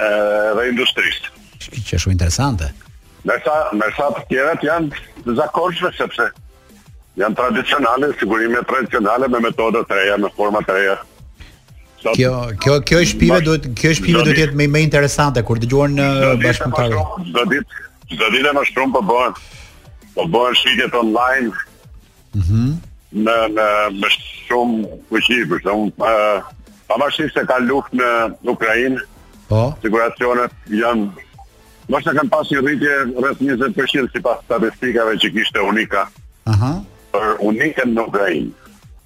dhe industrisë. Kjo është shumë interesante. Ndërsa, ndërsa të tjerat janë të zakonshme, sepse janë tradicionale, sigurime tradicionale me metoda të reja, me forma të reja. Sot, kjo kjo kjo e shpive duhet kjo e shpive duhet të jetë më më interesante kur dëgjojnë uh, bashkatdhetarët. Çdo ditë çdo ditë më shumë po bëhen. Po bëhen shitjet online, Mhm. Mm në në me shumë fuqi për shembull pavarësisht se ka luftë në Ukrainë. Po. Siguracionet janë ndoshta kanë pas një rritje rreth 20% sipas statistikave që kishte Uniqa. Aha. Për Uniqën në Ukrainë.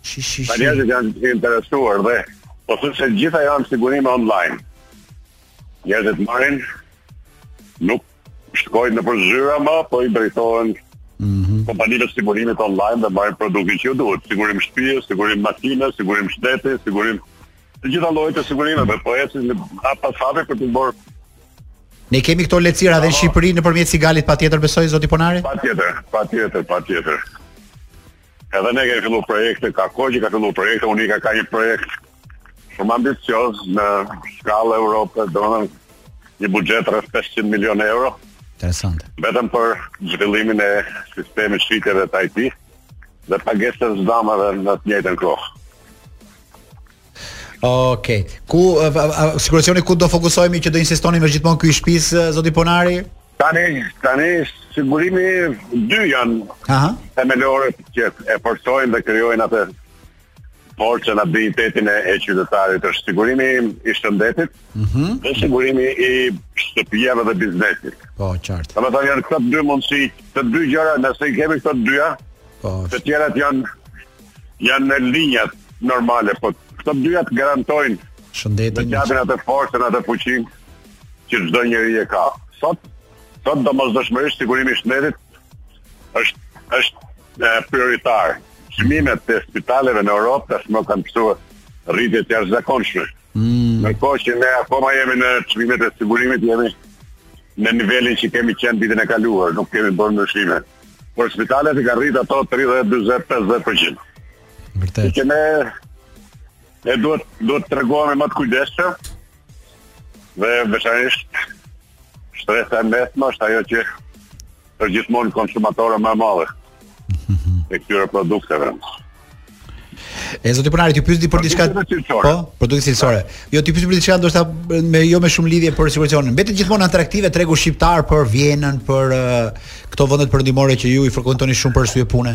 Shi shi shi. Njerëzit janë të interesuar dhe pothuajse të gjitha janë sigurime online. Njerëzit marrin nuk shkojnë nëpër zyra më, po i drejtohen mm -hmm. kompanive të sigurimit online dhe marrin produktin që iu duhet. Sigurim shtëpie, sigurim makine, sigurim shëndeti, sigurim të gjitha llojet e sigurimeve, po ecin në hap pas hapi për të bërë Ne i kemi këto lehtësira dhe në Shqipëri nëpërmjet Sigalit patjetër besoj zoti Ponari? Patjetër, patjetër, patjetër. Edhe ne kemi filluar projekte, ka kohë që ka filluar projekte, Uniqa ka një projekt shumë ambicioz në shkallë Evropë, në një buxhet rreth 500 milionë euro. Interesant. Vetëm për zhvillimin e sistemit shitjeve të IT dhe pagesën e dëmeve në të njëjtën kohë. Okej. Okay. Ku siguracioni ku do fokusohemi që do insistoni më gjithmonë ky i shtëpisë zoti Ponari? Tani, tani sigurimi dy janë Aha. themelore që e forcojnë dhe krijojnë atë forcën atë dinjitetin e, e qytetarit është sigurimi i shëndetit mm -hmm. dhe sigurimi i shtëpive dhe biznesit. Po, qartë. Domethënë janë këta dy mundësi, të dy gjëra, nëse i kemi këta dyja, po, të tjerat janë, janë në linjat normale, po këta dyja të garantojnë shëndetin. Dhe japin atë forcën, atë fuqinë. që çdo njeri e ka. Sot, sot domosdoshmërisht sigurimi i shëndetit është, është e, prioritar. Çmimet të spitaleve në Europë tashmë kanë pësu rritje të jashtëzakonshme. Mm. Në kohë që ne akoma jemi në çmimet e sigurimit, jemi në nivelin që kemi qenë ditën e kaluar, nuk kemi bërë ndryshime. Por spitalet i kanë rritë ato 30, 40, 50% Vërtet. Që ne ne duhet duhet të tregohemi më të kujdesshëm, Dhe veçanërisht shtresa e mesme është ajo që është gjithmonë konsumatore më e madhe e këtyre produkteve. E zoti Ponari, t'ju pyes për diçka. Po, produkte cilësore. Jo t'ju pyes për diçka ndoshta me jo me shumë lidhje për siguracionin. Mbetet gjithmonë atraktive tregu shqiptar për Vienën, për uh, këto vendet perëndimore që ju i frekuentoni shumë për arsye pune.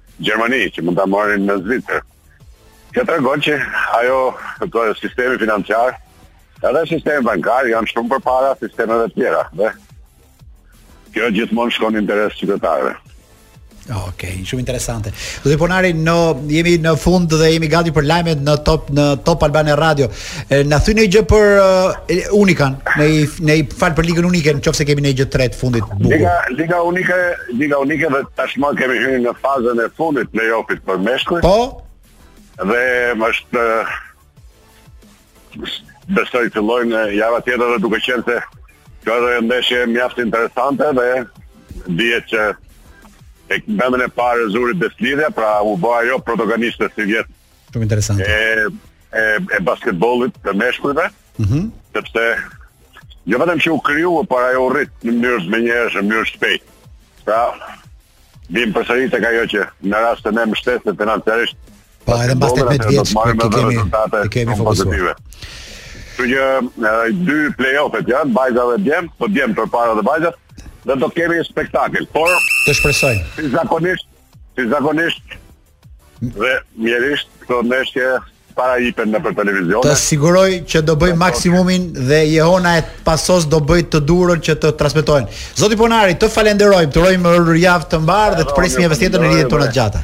Gjermani që mund ta marrin në Zvicër. Kjo tregon që ajo sistemi financiar, edhe sistemi bankar janë shumë përpara sistemeve të tjera, dhe kjo gjithmonë shkon interes qytetarëve. Okej, okay, shumë interesante. Zoti Ponari ne jemi në fund dhe jemi gati për lajmet në Top në Top Albania Radio. E, na thoni një gjë për uh, Unikan, ne ne fal për Ligën Unike, nëse kemi ndonjë gjë të re të fundit bukur. Liga Liga Unike, Liga Unike dhe tashmë kemi hyrë në fazën e fundit të play-offit për meshkuj. Po. Domethënë besoj të lojnë java tjetër dhe duke qenë se kjo është një ndeshje mjaft interesante dhe dihet që e vendin e parë zuri Beslidhja, pra u bë ajo protagoniste sivjet Shumë interesante. E e, e basketbollit të meshkujve. Mhm. Mm sepse jo vetëm që u krijua, por ajo u rrit në mënyrë të menjëhershme, në mënyrë të shpejtë. Pra, vim përsëri tek ajo që në rast se ne mbështesim financiarisht Po, edhe mbas 18 vjeç, do të marrim do të kemi- kemi rezultate të kemi shumë fokusuar. pozitive. Kështu që e, dy play-offet janë, vajza dhe djem, po djem përpara dhe vajzat, dhe do të kemi spektakël. Por Të shpresojmë. si zakonisht, si zakonisht Dhe mjerisht këto ndeshje s'para jepen në për televizion. Të siguroj që do bëj maksimumin dhe Jehona e pasos do bëj të mundurën që të transmetohen. Zoti Ponari, të falenderojmë, të urojmë javë të mbarë dhe të presim javën tjetër në lidhjet tona të gjata.